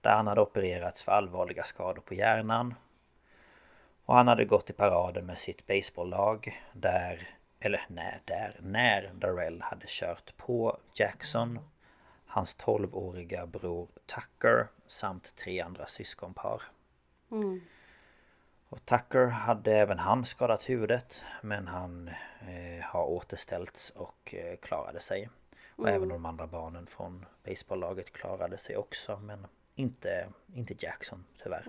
Där han hade opererats för allvarliga skador på hjärnan. Och han hade gått i paraden med sitt baseballlag där, eller nej, där, när Darrell hade kört på Jackson, hans 12-åriga bror Tucker samt tre andra syskonpar. Mm. Och Tucker hade även han skadat huvudet men han eh, har återställts och eh, klarade sig. Och även de andra barnen från baseballlaget klarade sig också men inte, inte Jackson tyvärr.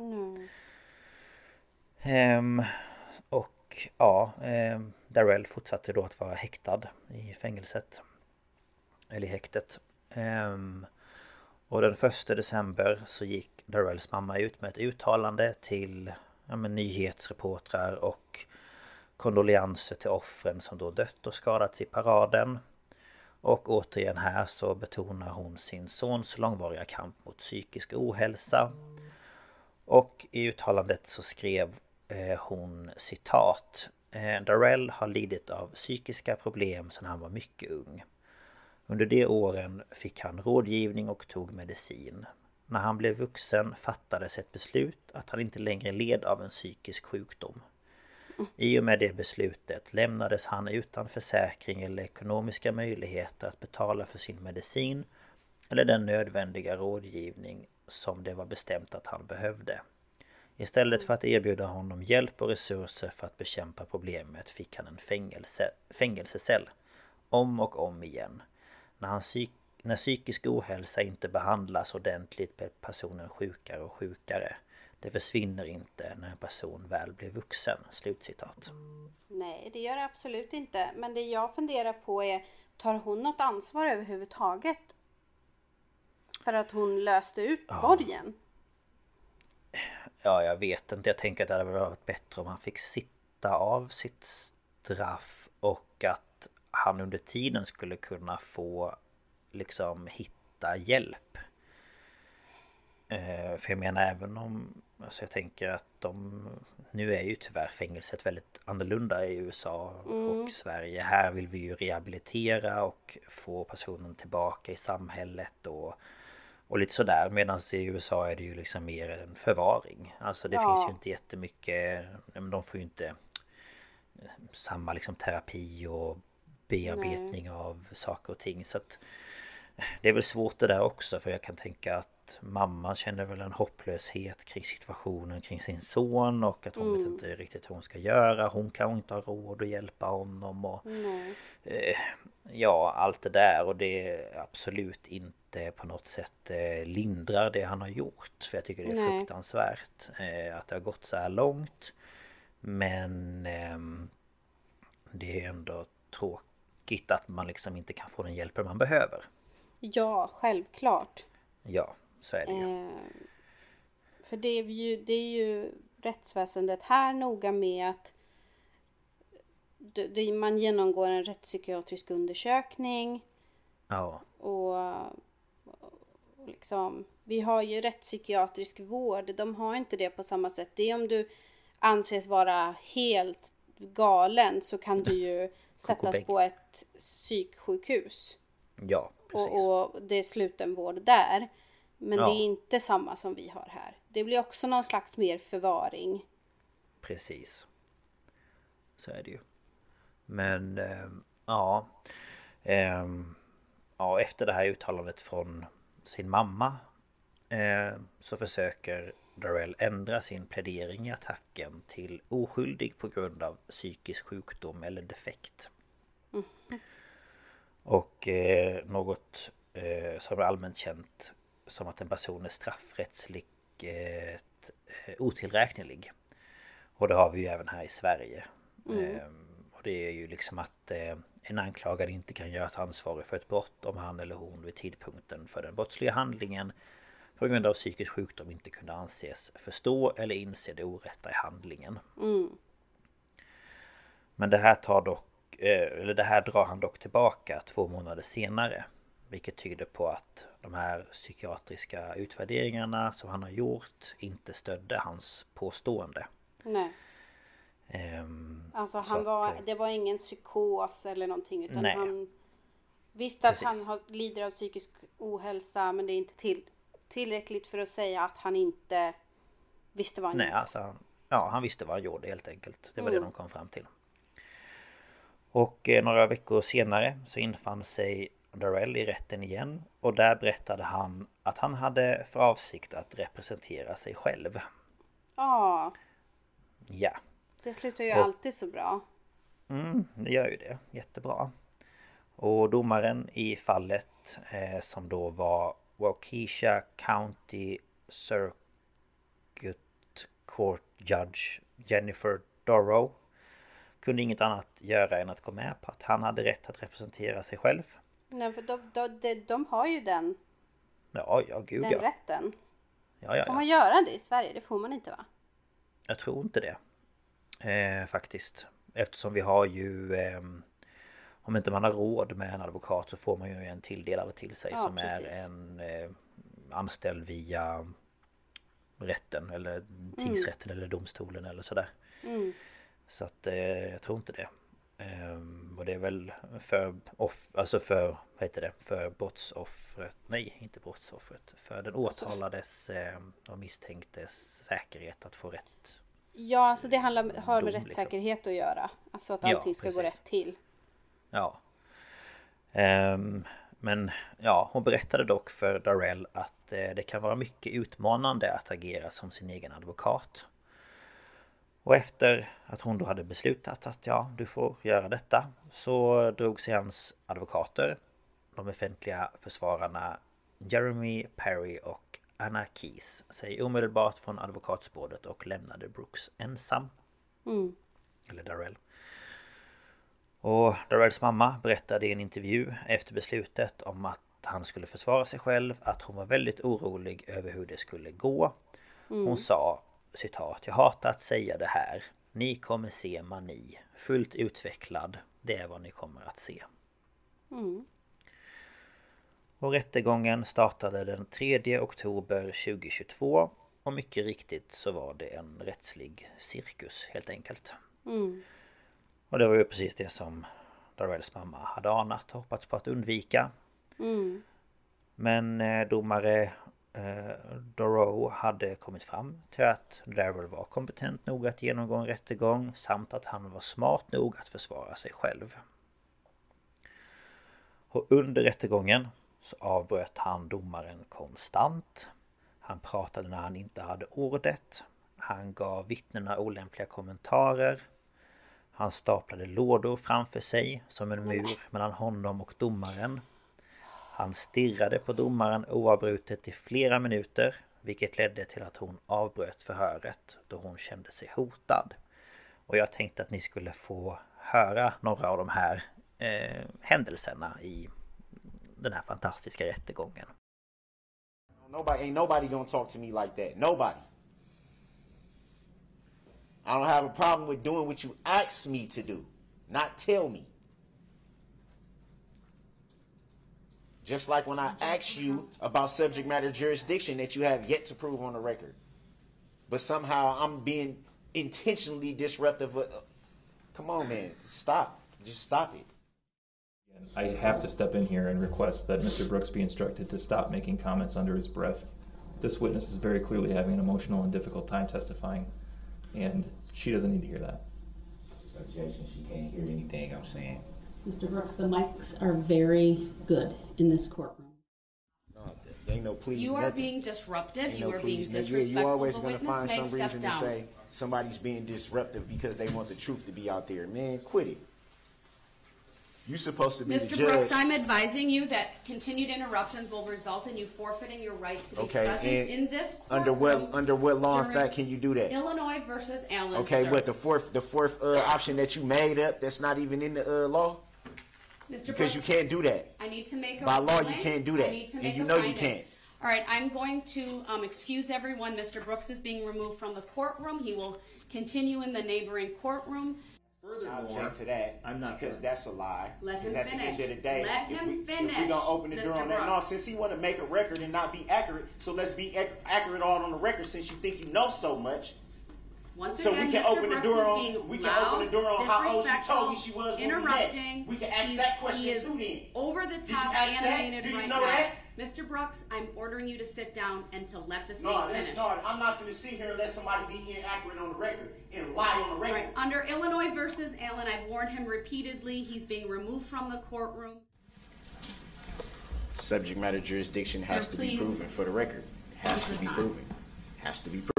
Ehm, och ja, ehm, Darrell fortsatte då att vara häktad i fängelset. Eller i häktet. Ehm, och den första december så gick Darrells mamma ut med ett uttalande till ja, men, nyhetsreportrar och kondolenser till offren som då dött och skadats i paraden. Och återigen här så betonar hon sin sons långvariga kamp mot psykisk ohälsa. Och i uttalandet så skrev eh, hon citat eh, Darrell har lidit av psykiska problem sedan han var mycket ung. Under de åren fick han rådgivning och tog medicin. När han blev vuxen fattades ett beslut att han inte längre led av en psykisk sjukdom. I och med det beslutet lämnades han utan försäkring eller ekonomiska möjligheter att betala för sin medicin eller den nödvändiga rådgivning som det var bestämt att han behövde. Istället för att erbjuda honom hjälp och resurser för att bekämpa problemet fick han en fängelse, fängelsecell. Om och om igen. När, han psyk, när psykisk ohälsa inte behandlas ordentligt blir personen sjukare och sjukare. Det försvinner inte när en person väl blir vuxen. Slutcitat. Nej, det gör det absolut inte. Men det jag funderar på är, tar hon något ansvar överhuvudtaget? För att hon löste ut borgen? Ja, jag vet inte. Jag tänker att det hade varit bättre om han fick sitta av sitt straff och att han under tiden skulle kunna få liksom hitta hjälp. Eh, för jag menar även om... Alltså jag tänker att de... Nu är ju tyvärr fängelset väldigt annorlunda i USA och Sverige. Här vill vi ju rehabilitera och få personen tillbaka i samhället och... Och lite sådär medan i USA är det ju liksom mer en förvaring. Alltså det Ja. finns ju inte jättemycket... men De får ju inte samma liksom terapi och bearbetning av saker och ting. Så att det är väl svårt det där också för jag kan tänka att mamman känner väl en hopplöshet kring situationen kring sin son och att hon vet inte riktigt hur hon ska göra. Hon kan inte ha råd att hjälpa honom och eh, ja, allt det där och det absolut inte på något sätt eh, lindrar det han har gjort. För jag tycker det är Nej. fruktansvärt eh, att det har gått så här långt. Men ehm, det är ändå tråkigt att man liksom inte kan få den hjälpen man behöver. Ja, självklart. Ja, så är det ju. Eh, för det är, ju, det är ju rättsväsendet här noga med att man genomgår en rättspsykiatrisk undersökning Ja, och, och liksom, vi har ju rättspsykiatrisk vård, de har inte det på samma sätt. Det är om du anses vara helt galen så kan du ju sättas på ett psyksjukhus. ja. Och, och det är slutenvård där. Men Ja. det är inte samma som vi har här. Det blir också någon slags mer förvaring. Precis. Så är det ju. Men ehm, ja. Ehm, ja, efter det här uttalandet från sin mamma eh, så försöker Darrell ändra sin plädering i attacken till oskyldig på grund av psykisk sjukdom eller defekt. Och eh, något eh, som är allmänt känt som att en person är straffrättsligt eh, otillräknelig. Och det har vi ju även här i Sverige. Ehm, och det är ju liksom att eh, en anklagad inte kan göras ansvarig för ett brott om han eller hon vid tidpunkten för den brottsliga handlingen på grund av psykisk sjukdom inte kunde anses förstå eller inse det orätta i handlingen. Men det här tar dock, eller det här drar han dock tillbaka två månader senare. Vilket tyder på att de här psykiatriska utvärderingarna som han har gjort inte stödde hans påstående. Nej. Ehm, Alltså så han att, var, eh, det var ingen psykos eller någonting utan Nej. han visste att Precis. han har, lider av psykisk ohälsa men det är inte till, tillräckligt för att säga att han inte visste vad han Nej, gjorde. alltså han, ja, han visste vad han gjorde helt enkelt. Det var Mm. det de kom fram till. Och eh, några veckor senare så infann sig Darrell i rätten igen och där berättade han att han hade för avsikt att representera sig själv. Ja, Ja, det slutar ju Och- alltid så bra. mm, det gör ju det. Jättebra. Och domaren i fallet eh, som då var Waukesha County Circuit Court Judge Jennifer Dorrow kunde inget annat göra än att gå med på att han hade rätt att representera sig själv. Nej, för de, de, de, de har ju den, Ja, ja, gud den ja. rätten. ja, ja, Får man göra det i Sverige? Det får man inte va? Jag tror inte det. Eh, faktiskt. Eftersom vi har ju... ehm, om inte man har råd med en advokat så får man ju en tilldelad till sig som precis. är en eh, anställd via rätten eller tingsrätten eller domstolen eller sådär. Mm. Så att eh, jag tror inte det. Ehm, och det är väl för off, alltså för, vad heter det, för brottsoffret, nej inte brottsoffret, för den åtalades eh, och misstänktes säkerhet att få rätt Ja, alltså det handlar, har med Dom, liksom. rättssäkerhet att göra. Alltså att Ja, allting ska gå rätt till. Ja. Ehm, men ja, hon berättade dock för Darrell att eh, det kan vara mycket utmanande att agera som sin egen advokat. Och efter att hon då hade beslutat att ja, du får göra detta så drog sig hans advokater, de offentliga försvararna Jeremy Perry och anarkis sig omedelbart från advokatspåret och lämnade Brooks ensam. Mm. Eller Darrell. Och Darrells mamma berättade i en intervju efter beslutet om att han skulle försvara sig själv att hon var väldigt orolig över hur det skulle gå. Hon sa citat Jag hatar att säga det här. Ni kommer se mani. Fullt utvecklad. Det är vad ni kommer att se. Mm. Och rättegången startade den 3 oktober 2022 och mycket riktigt så var det en rättslig cirkus helt enkelt. Mm. Och det var ju precis det som Darrells mamma hade anat och hoppats på att undvika. Mm. Men eh, domare eh, Dorough hade kommit fram till att Daryl var kompetent nog att genomgå en rättegång samt att han var smart nog att försvara sig själv. Och under rättegången så avbröt han domaren konstant. Han pratade när han inte hade ordet. Han gav vittnena olämpliga kommentarer. Han staplade lådor framför sig som en mur mellan honom och domaren. Han stirrade på domaren oavbrutet i flera minuter vilket ledde till att hon avbröt förhöret då hon kände sig hotad. Och jag tänkte att ni skulle få höra några av de här eh, händelserna i den här fantastiska rättegången. Nobody ain't nobody gonna talk to me like that. Nobody. I don't have a problem with doing what you ask me to do, not tell me. Just like when I asked you about subject matter jurisdiction that you have yet to prove on the record. But somehow I'm being intentionally disruptive. Of, come on, man. Stop. Just stop it. I have to step in here and request that Mr. Brooks be instructed to stop making comments under his breath. This witness is very clearly having an emotional and difficult time testifying, and she doesn't need to hear that. Objection. She can't hear anything I'm saying. Mr. Brooks, the mics are very good in this courtroom. No, there ain't no please. You are nothing. being disruptive. Ain't You no are being please nothing. disrespectful. You always gonna find some step reason to say somebody's being disruptive because they want the truth to be out there. Man, quit it. You're supposed to be the Mr. Brooks, I'm advising you that continued interruptions will result in you forfeiting your right to be Okay, present in this under what under what law in fact can you do that? Illinois versus Allen. Okay, sir. but the fourth the fourth uh, option that you made up that's not even in the uh, law Mr. because you can't do that. I need to make a By law, you ruling. can't do I that. need to And make you a know you finding. can't. All right, I'm going to um, excuse everyone. Mr. Brooks is being removed from the courtroom. He will continue in the neighboring courtroom. I object to that. I'm not because done. that's a lie. Let Because him at the end finish. of the day, Let if him we, If finish, we gonna open the door Mr. on that, no, Brooks. since he want to make a record and not be accurate, so let's be ac- accurate all on the record. Since you think you know so much, Once so again, we can Mr. open the door on. We can loud, open the door on how old she told me disrespectful, she was when interrupting. we met. We can ask He's- that question he is too. Then over the top ask that? animated Do you right know now. that? Mr. Brooks, I'm ordering you to sit down and to let the state no, finish. listen, no, I'm not going to sit here and let somebody be inaccurate on the record and lie on the record. Right. Under Illinois versus Allen, I've warned him repeatedly. He's being removed from the courtroom. Subject matter jurisdiction Sir, has to be proven for the record. Has It to be not. proven. Has to be proven.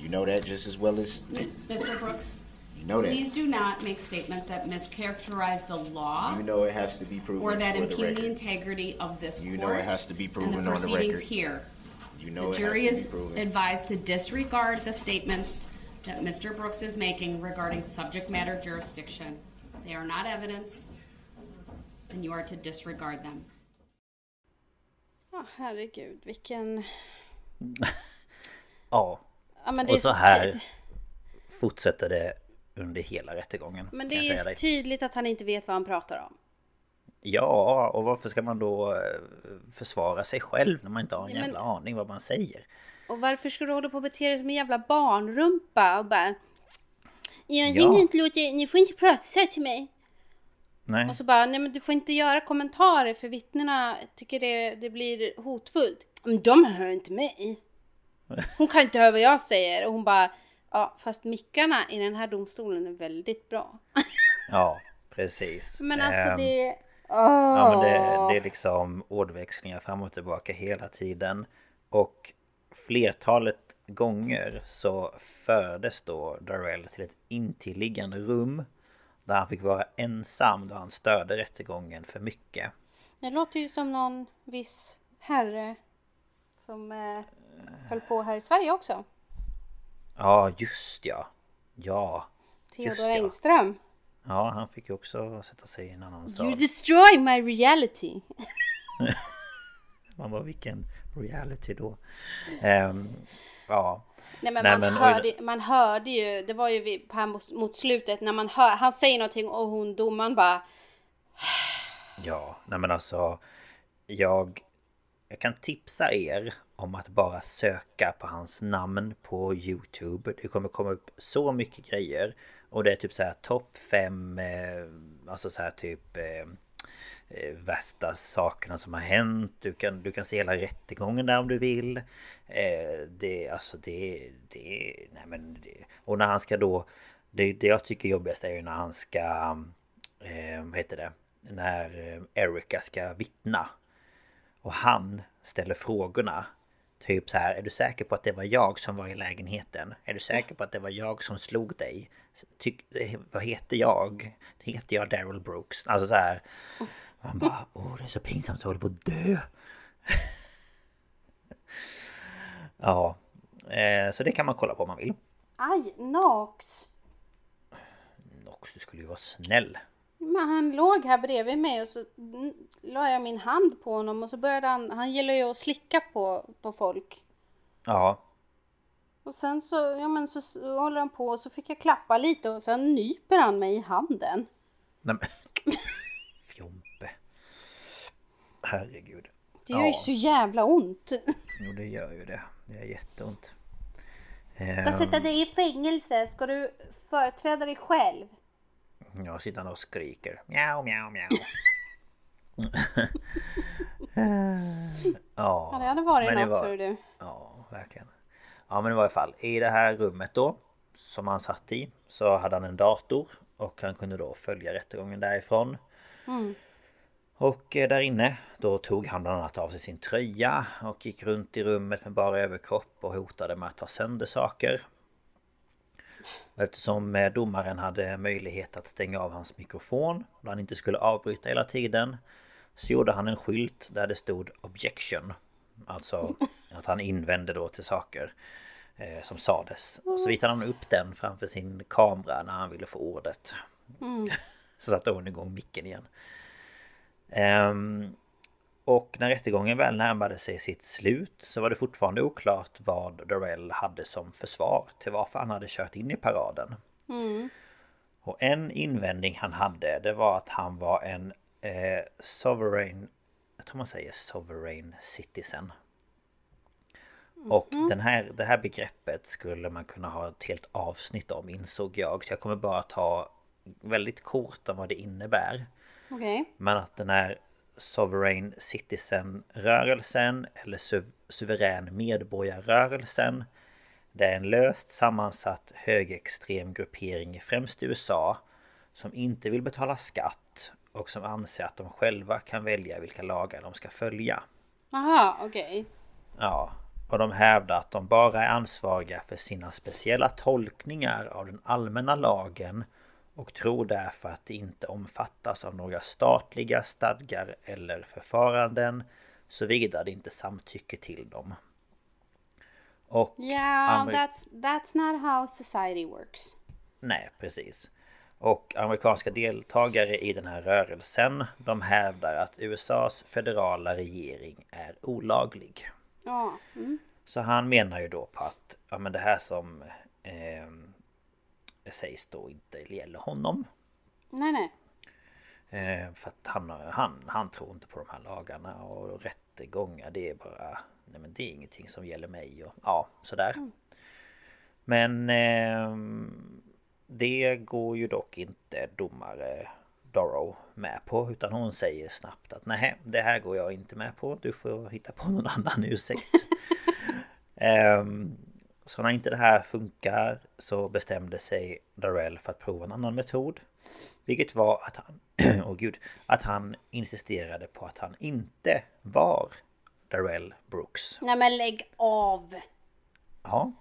You know that just as well as Mr. Brooks, you know that. please do not make statements that mischaracterize the law You know it has to be proven or that for the impugn the record. integrity of this You court know it has to be proven and the on the proceedings record. here. You know the it jury has is to be proven. advised to disregard the statements that Mr. Brooks is making regarding subject matter jurisdiction. They are not evidence, and you are to disregard them. Ja, herregud, vilken... Ja, Ja, men det och så här tid- fortsätter det under hela rättegången. Men det är ju tydligt att han inte vet vad han pratar om. Ja, och varför ska man då eh, försvara sig själv när man inte har en Ja, men- jävla aning vad man säger? Och varför ska du hålla på och bete dig som en jävla barnrumpa och bara... Jag Ja. inte låta... Ni får inte prata så här till mig. Nej, Och så bara, nej men du får inte göra kommentarer för vittnena tycker det, det blir hotfullt. Men de hör inte mig. Hon kan inte höra vad jag säger. Och hon bara, ja fast mickarna i den här domstolen är väldigt bra. ja precis. Men alltså Ehm, det... Ja men det, det är liksom ordväxlingar fram och tillbaka hela tiden. Och flertalet gånger så fördes då Darrell till ett intilliggande rum. Där han fick vara ensam då han störde rättegången för mycket. Det låter ju som någon viss herre som eh, höll på här i Sverige också. Ja, just ja. Ja. Theodor ja. Engström. Ja, han fick ju också sätta sig i en annan You sal. destroy my reality. Man bara, vilken reality då? Ehm, ja. Nej men, Nej, man, men, hörde, man hörde ju, det var ju vid, här mot, mot slutet när man hör, han säger någonting och hon domaren bara Ja, nej men alltså jag, jag kan tipsa er om att bara söka på hans namn på Youtube. Det kommer komma upp så mycket grejer. Och det är typ så här topp 5, eh, alltså så här typ eh, eh, värsta sakerna som har hänt. Du kan, du kan se hela rättegången där om du vill. Eh, det, alltså det, det, nej men det, Och när han ska då, det, det jag tycker är jobbigast är ju när han ska, eh, vad heter det? När eh, Erica Erika ska vittna. Och han ställer frågorna. Typ så här, är du säker på att det var jag som var i lägenheten? Är du säker på att det var jag som slog dig? Eh, vad heter jag? Heter jag Daryl Brooks? Alltså så här. Man bara, åh det är så pinsamt, jag håller på att dö. ja, eh, så det kan man kolla på om man vill. Aj, Nox! Nox, du skulle ju vara snäll. Men han låg här bredvid mig och så la jag min hand på honom och så började han, han gillar ju att slicka på, på folk. Ja, Och sen så, ja men så, håller han på och så fick jag klappa lite och sen nyper han mig i handen. nej men... Fjompe. Herregud. Det gör ju så jävla ont. Jo, det gör ju det. Det är jätteont. Ska Ehm, sätta dig i fängelse, ska du företräda dig själv? Jag sitter och skriker. Mjau, mjau, mjau. ja, Ja, det hade varit men det något, var- hör du. Ja, verkligen. Ja, men i alla fall i det här rummet då som han satt i så hade han en dator och han kunde då följa rättegången därifrån. Mm. Och eh, där inne då tog han bland annat av sig sin tröja och gick runt i rummet med bara överkropp och hotade med att ta sönder saker. Och eftersom eh, domaren hade möjlighet att stänga av hans mikrofon då han inte skulle avbryta hela tiden så gjorde han en skylt där det stod objection. Alltså att han invände då till saker eh, som sades. Och så visade han upp den framför sin kamera när han ville få ordet. Mm. Så satte hon igång micken igen. Ehm, och när rättegången väl närmade sig sitt slut så var det fortfarande oklart vad Darrell hade som försvar till varför han hade kört in i paraden. Mm. Och en invändning han hade det var att han var en eh, sovereign, jag tror man säger sovereign citizen. Och den här, det här begreppet skulle man kunna ha ett helt avsnitt om insåg jag. Så jag kommer bara ta väldigt kort om vad det innebär. Okej. Men att den här Sovereign Citizen-rörelsen eller su- suverän medborgarrörelsen Det är en löst sammansatt högerextrem gruppering i främst USA Som inte vill betala skatt och som anser att de själva kan välja vilka lagar de ska följa. Aha, okej. Ja, och de hävdar att de bara är ansvariga för sina speciella tolkningar av den allmänna lagen och tror därför att de inte omfattas av några statliga stadgar eller förfaranden såvida de inte samtycker till dem. Och Yeah, that's, that's not how society works. Nej, precis. Och amerikanska deltagare i den här rörelsen de hävdar att USAs federala regering är olaglig. Ja. Mm. Så han menar ju då på att ja, men det här som eh, sägs då inte gäller honom. Nej, nej. Eh, för att han, han, han tror inte på de här lagarna och rättegångar det är bara Nej men det är ingenting som gäller mig och ja sådär. Men eh, det går ju dock inte domare Dorrow med på utan hon säger snabbt att nej det här går jag inte med på. Du får hitta på någon annan ursäkt. Ehm, så när inte det här funkar så bestämde sig Darrell för att prova en annan metod. Vilket var att han, åh gud, att han insisterade på att han inte var Darrell Brooks. Nej men lägg av! Ja.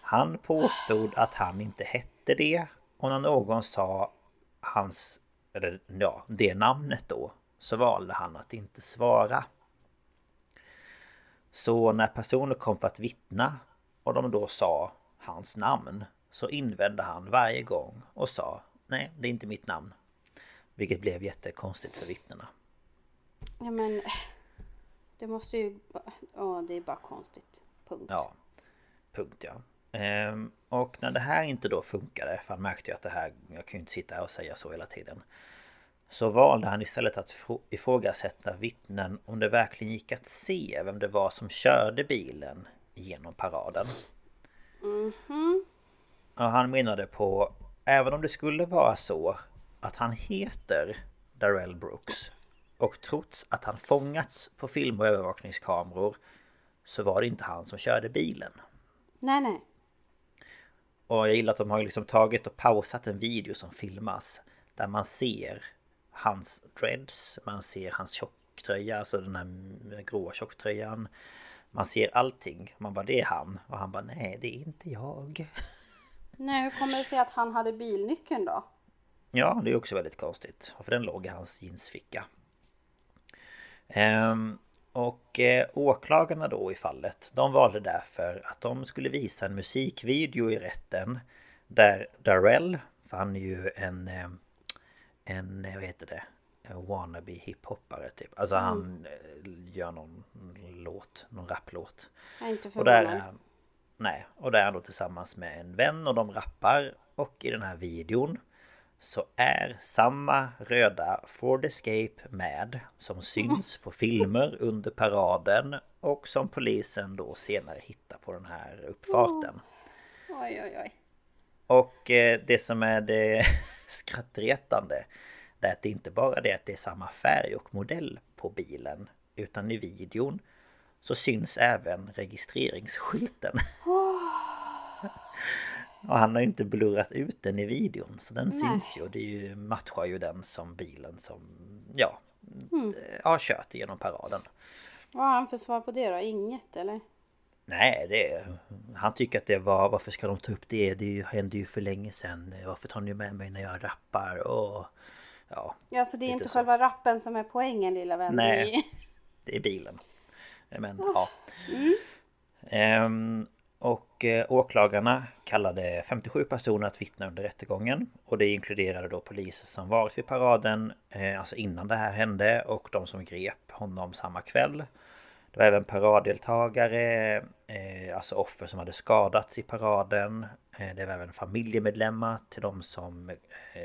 Han påstod att han inte hette det och när någon sa hans, eller ja, det namnet då så valde han att inte svara. Så när personer kom för att vittna och de då sa hans namn så invände han varje gång och sa Nej, det är inte mitt namn. Vilket blev jättekonstigt för vittnena. Ja men... Det måste ju... Ja, det är bara konstigt. Punkt. Ja. Punkt ja. Ehm, och när det här inte då funkade, för han märkte ju att det här, jag kan ju inte sitta här och säga så hela tiden. Så valde han istället att ifrågasätta vittnen om det verkligen gick att se vem det var som körde bilen genom paraden. Mm -hmm. Och han menade på, även om det skulle vara så att han heter Darrell Brooks och trots att han fångats på film och övervakningskameror så var det inte han som körde bilen. Nej, nej. Och jag gillar att de har liksom tagit och pausat en video som filmas där man ser hans dreads, man ser hans tjocktröja, alltså den här gråa tjocktröjan. Man ser allting. Man bara det är han. Och han bara nej det är inte jag. Nej hur kommer det sig att han hade bilnyckeln då? Ja det är också väldigt konstigt. För den låg i hans jeansficka. Ehm, och eh, åklagarna då i fallet De valde därför att de skulle visa en musikvideo i rätten Där Darrell För han är ju en eh, En, eh, vad heter det? Wannabe hiphoppare typ Alltså mm. han gör någon låt Någon rapplåt Jag är inte förvånad och där är, Nej, och där är han då tillsammans med en vän och de rappar Och i den här videon så är samma röda Ford Escape med som syns på filmer under paraden och som polisen då senare hittar på den här uppfarten. Oj oj oj. Och eh, det som är det skrattretande det är att det inte bara det att det är samma färg och modell på bilen utan i videon så syns även registreringsskylten. Och han har inte blurrat ut den i videon så den Nej. syns ju och det är ju, matchar ju den som bilen som ja mm. har kört genom paraden. Vad har han för svar på det då? Inget eller? Nej, det Han tycker att det var... Varför ska de ta upp det? Det hände ju för länge sedan. Varför tar ni med mig när jag rappar? Och... Ja, ja så det är inte så. själva rappen som är poängen lilla vän? Nej, det är bilen. Men oh. ja. Mm. Um, och eh, åklagarna kallade 57 personer att vittna under rättegången. Och det inkluderade då poliser som varit vid paraden, eh, alltså innan det här hände och de som grep honom samma kväll. Det var även paraddeltagare, eh, alltså offer som hade skadats i paraden. det var även familjemedlemmar till de som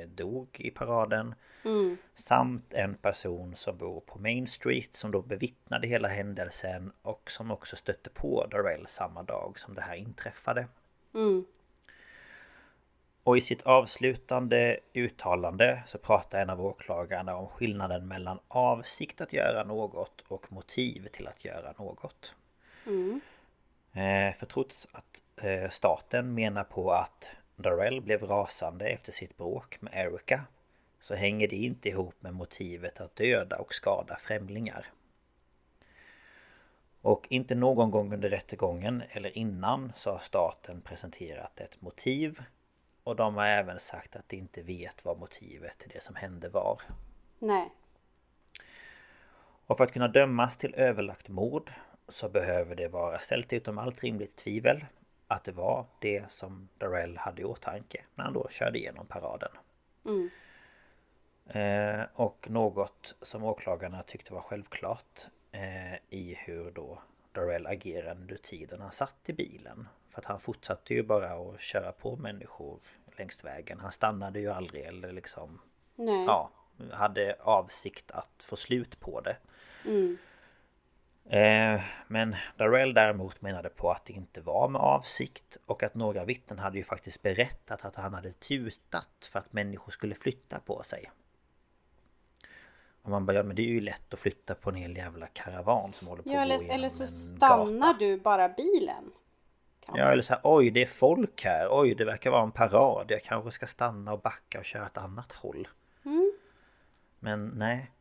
dog i paraden. Mm. Samt en person som bor på Main Street som då bevittnade hela händelsen och som också stötte på Darrell samma dag som det här inträffade. Mm. Och i sitt avslutande uttalande så pratar en av åklagarna om skillnaden mellan avsikt att göra något och motiv till att göra något. Mm. Eh, för trots att eh, staten menar på att Darrell blev rasande efter sitt bråk med Erica så hänger det inte ihop med motivet att döda och skada främlingar. Och inte någon gång under rättegången eller innan så har staten presenterat ett motiv och de har även sagt att de inte vet vad motivet till det som hände var. Nej. Och för att kunna dömas till överlagt mord så behöver det vara ställt utom allt rimligt tvivel att det var det som Darrell hade i åtanke när han då körde igenom paraden. Mm. Eh, och något som åklagarna tyckte var självklart eh, i hur då Darrell agerade under tiden han satt i bilen. För att han fortsatte ju bara att köra på människor längs vägen. Han stannade ju aldrig eller liksom... Nej. Ja, hade avsikt att få slut på det. Mm. Eh, men Darrell däremot menade på att det inte var med avsikt och att några vittnen hade ju faktiskt berättat att han hade tutat för att människor skulle flytta på sig. Och man bara, ja men det är ju lätt att flytta på en hel jävla karavan som håller på ja, eller, eller så stannar gata. du bara bilen. Kan ja eller så här, oj det är folk här, oj det verkar vara en parad, jag kanske ska stanna och backa och köra ett annat håll. Mm. Men nej.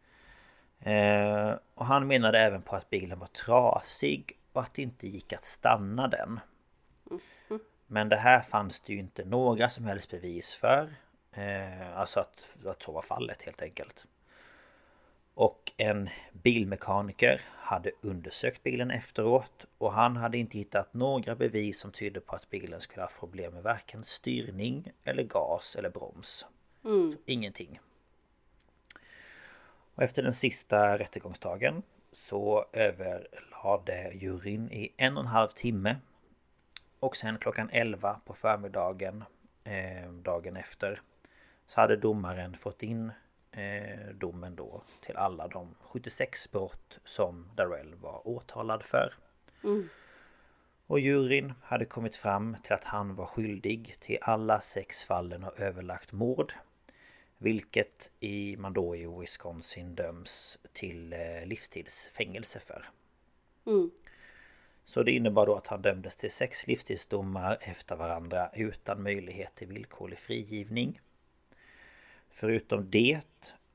Eh, och han menade även på att bilen var trasig och att det inte gick att stanna den. Mm. Men det här fanns det ju inte några som helst bevis för. Eh, alltså att, att så var fallet helt enkelt. Och en bilmekaniker hade undersökt bilen efteråt och han hade inte hittat några bevis som tydde på att bilen skulle haft problem med varken styrning eller gas eller broms. Mm. Ingenting. Och efter den sista rättegångsdagen så överlade juryn i en och en halv timme. Och sen klockan 11 på förmiddagen eh, dagen efter så hade domaren fått in eh, domen då till alla de 76 brott som Darrell var åtalad för. Mm. Och juryn hade kommit fram till att han var skyldig till alla sex fallen och överlagt mord. Vilket i, man då i Wisconsin döms till eh, livstidsfängelse för. Mm. Så det innebar då att han dömdes till sex livstidsdomar efter varandra utan möjlighet till villkorlig frigivning. Förutom det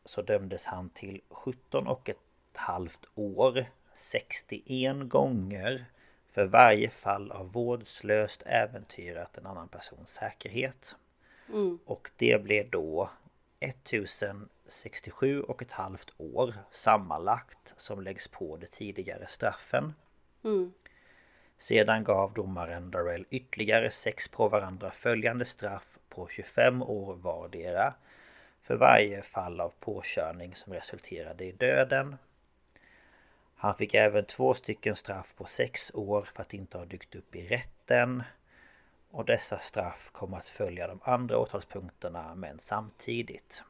så dömdes han till 17 och ett halvt år 61 gånger för varje fall av vårdslöst äventyrat en annan persons säkerhet. Mm. Och det blev då 1067 och ett halvt år sammanlagt som läggs på de tidigare straffen. Mm. Sedan gav domaren Darrell ytterligare sex på varandra följande straff på 25 år vardera för varje fall av påkörning som resulterade i döden. Han fick även två stycken straff på sex år för att inte ha dykt upp i rätten. Och dessa straff kommer att följa de andra åtalspunkterna men samtidigt.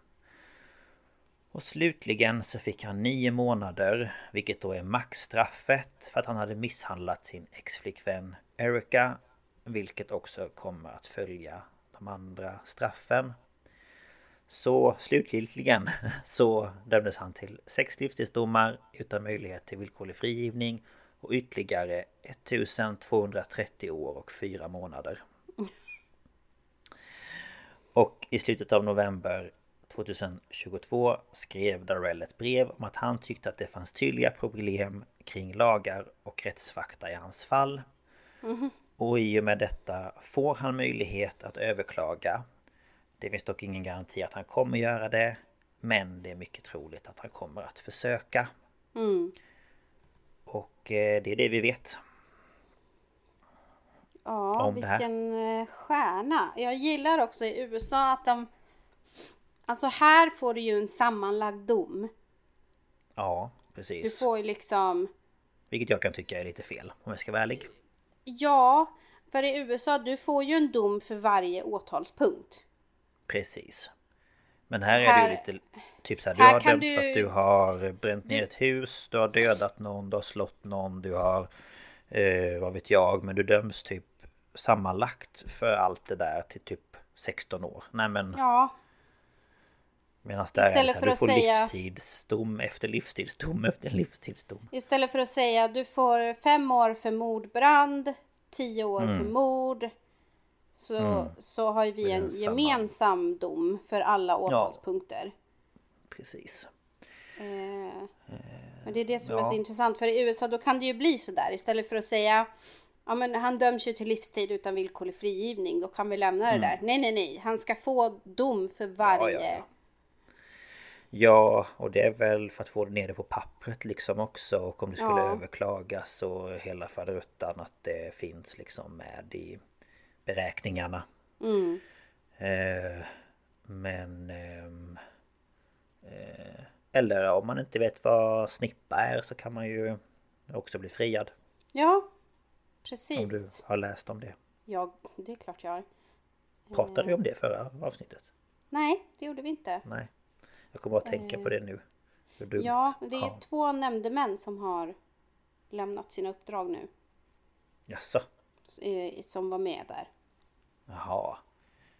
Och slutligen så fick han nio månader, vilket då är maxstraffet för att han hade misshandlat sin exflickvän Erica. Vilket också kommer att följa de andra straffen. Så slutgiltigen så dömdes han till sex livstidsdomar utan möjlighet till villkorlig frigivning och ytterligare 1230 år och fyra månader. Och i slutet av november 2022 skrev Darrell ett brev om att han tyckte att det fanns tydliga problem kring lagar och rättsfakta i hans fall. Mhm. Och i och med detta får han möjlighet att överklaga. Det finns dock ingen garanti att han kommer göra det. Men det är mycket troligt att han kommer att försöka. Mm. Och eh, det är det vi vet. Ja, vilken eh, stjärna. Jag gillar också i USA att de... Alltså här får du ju en sammanlagd dom. Ja, Du precis. får ju liksom... Vilket jag kan tycka är lite fel om jag ska vara ärlig. Ja, för i USA du får ju en dom för varje åtalspunkt. Precis. Men här, är Här- det ju lite typ så här, du har dömts för du- att du har bränt ner du- ett hus, du har dödat någon, du har slått någon, du har eh, vad vet jag, men du döms typ sammanlagt för allt det där till typ 16 år. Nej men Ja, medan där är det istället så för här, du får säga- livstidsdom efter livstidsdom efter livstidsdom. istället för att säga du får fem år för mordbrand, tio år Mm. för mord. Så, Mm. så har vi är en gemensam dom för alla åtalspunkter. Precis. Eh, men det är det som är ja. så intressant. För i USA då kan det ju bli sådär. Istället för att säga Ja men han döms ju till livstid utan villkorlig frigivning. Då kan vi lämna det Mm. där. Nej nej nej. Han ska få dom för varje. ja, ja. Ja, och det är väl för att få det på pappret liksom också och om det skulle Ja. överklagas och hela faderuttan att det finns liksom med i beräkningarna. Mm. Eh, men... ehm, eh, eller om man inte vet vad snippa är så kan man ju också bli friad. Ja. Precis. Om du har läst om det. Ja, det är klart jag har. Pratade vi om det förra avsnittet? Nej, det gjorde vi inte. Nej. Jag kommer att tänka Eh, på det nu. Ja, det är Ja. två nämndemän som har lämnat sina uppdrag nu. Jaså? eh, Som var med där. Jaha.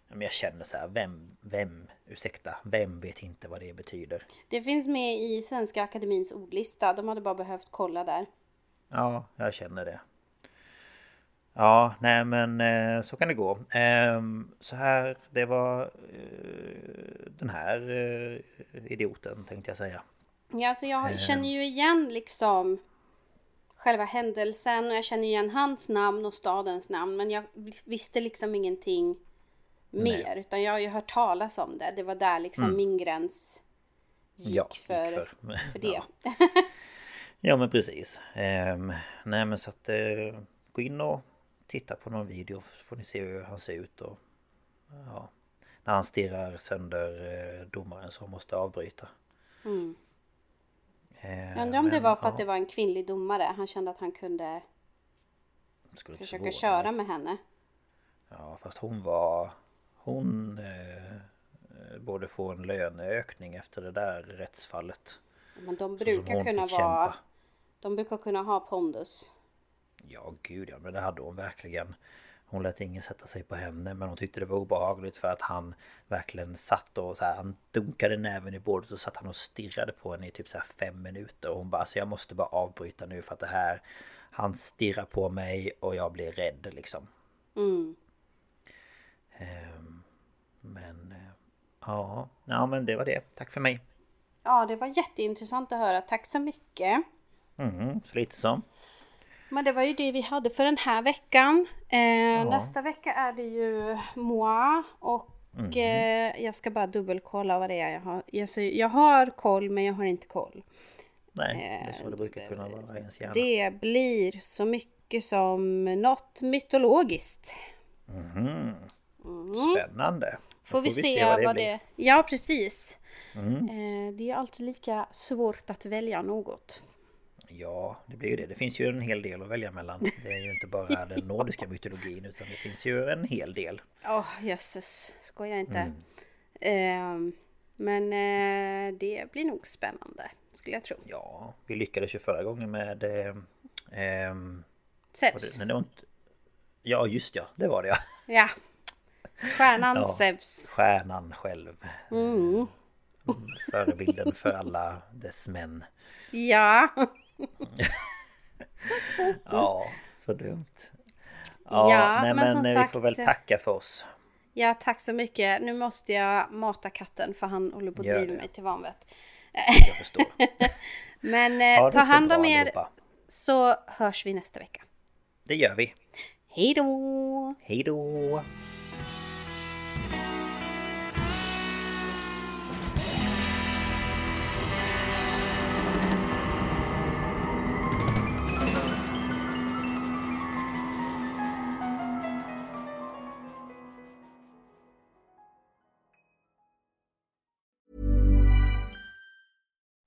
Ja, Men jag känner så här, vem, vem, ursäkta, vem vet inte vad det betyder? Det finns med i Svenska Akademins ordlista. De hade bara behövt kolla där. Ja, jag känner det. Ja, nej men eh, så kan det gå. Ehm, Så här, det var eh, den här eh, idioten tänkte jag säga. Ja, alltså jag Eh. känner ju igen liksom själva händelsen och jag känner igen hans namn och stadens namn. Men jag visste liksom ingenting mer. Nej. Utan jag har ju hört talas om det. Det var där liksom Mm. min gräns gick Ja, för, gick för, för- det. ja. Ja men precis. Ehm, nej men så att eh, gå in och titta på någon video så får ni se hur han ser ut och ja, när han stirrar sönder eh, domaren som måste avbryta. Mm. Eh, Jag undrar om det var för att det var en kvinnlig domare. Han kände att han kunde försöka förvåna köra med henne. Ja fast hon var Hon eh, eh, borde få en löneökning efter det där rättsfallet. Men de brukar kunna vara... De brukar kunna ha pondus. Ja gud ja men det hade hon verkligen. Hon lät ingen sätta sig på henne men hon tyckte det var obehagligt för att han verkligen satt och så här, han dunkade näven i bordet och satt han och stirrade på henne i typ så här fem minuter och hon bara alltså jag måste bara avbryta nu för att det här Han stirrar på mig och jag blir rädd liksom. Mm. Ehm, Men eh, ja, ja men det var det. Tack för mig. Ja, det var jätteintressant att höra. Tack så mycket. Mm, så lite som. Men det var ju det vi hade för den här veckan. Eh, Nästa vecka är det ju moi och Mhm. eh, jag ska bara dubbelkolla vad det är jag har. Jag, så, jag har koll men jag har inte koll. Nej, det är så det brukar kunna vara i ens hjärna. Det blir så mycket som något mytologiskt. Mhm. Mm. Spännande. Då Får vi, se, vad det, Ja, precis. Mm. Eh, det är alltid lika svårt att välja något. Ja, det blir ju det. Det finns ju en hel del att välja mellan. Det är ju inte bara den nordiska mytologin utan det finns ju en hel del. Åh oh, jösses, skoja inte. Mm. Ehm, men eh, det blir nog spännande, skulle jag tro. Ja, vi lyckades ju förra gången med... Eh, ehm, Zeus. inte- Ja, just ja. Det var det ja. Ja. Stjärnan Ja. Zeus. Stjärnan själv. Mm. Förebilden för alla dess män. Ja. Ja, så dumt. Ja, Ja, nej, men men, eh, sagt- vi får väl tacka för oss. ja, tack så mycket. Nu måste jag mata katten för han håller på att driva mig till vanvett. Jag förstår. Men eh, ta hand om er allihopa. så hörs vi nästa vecka. Det gör vi. Hej då! Hej då!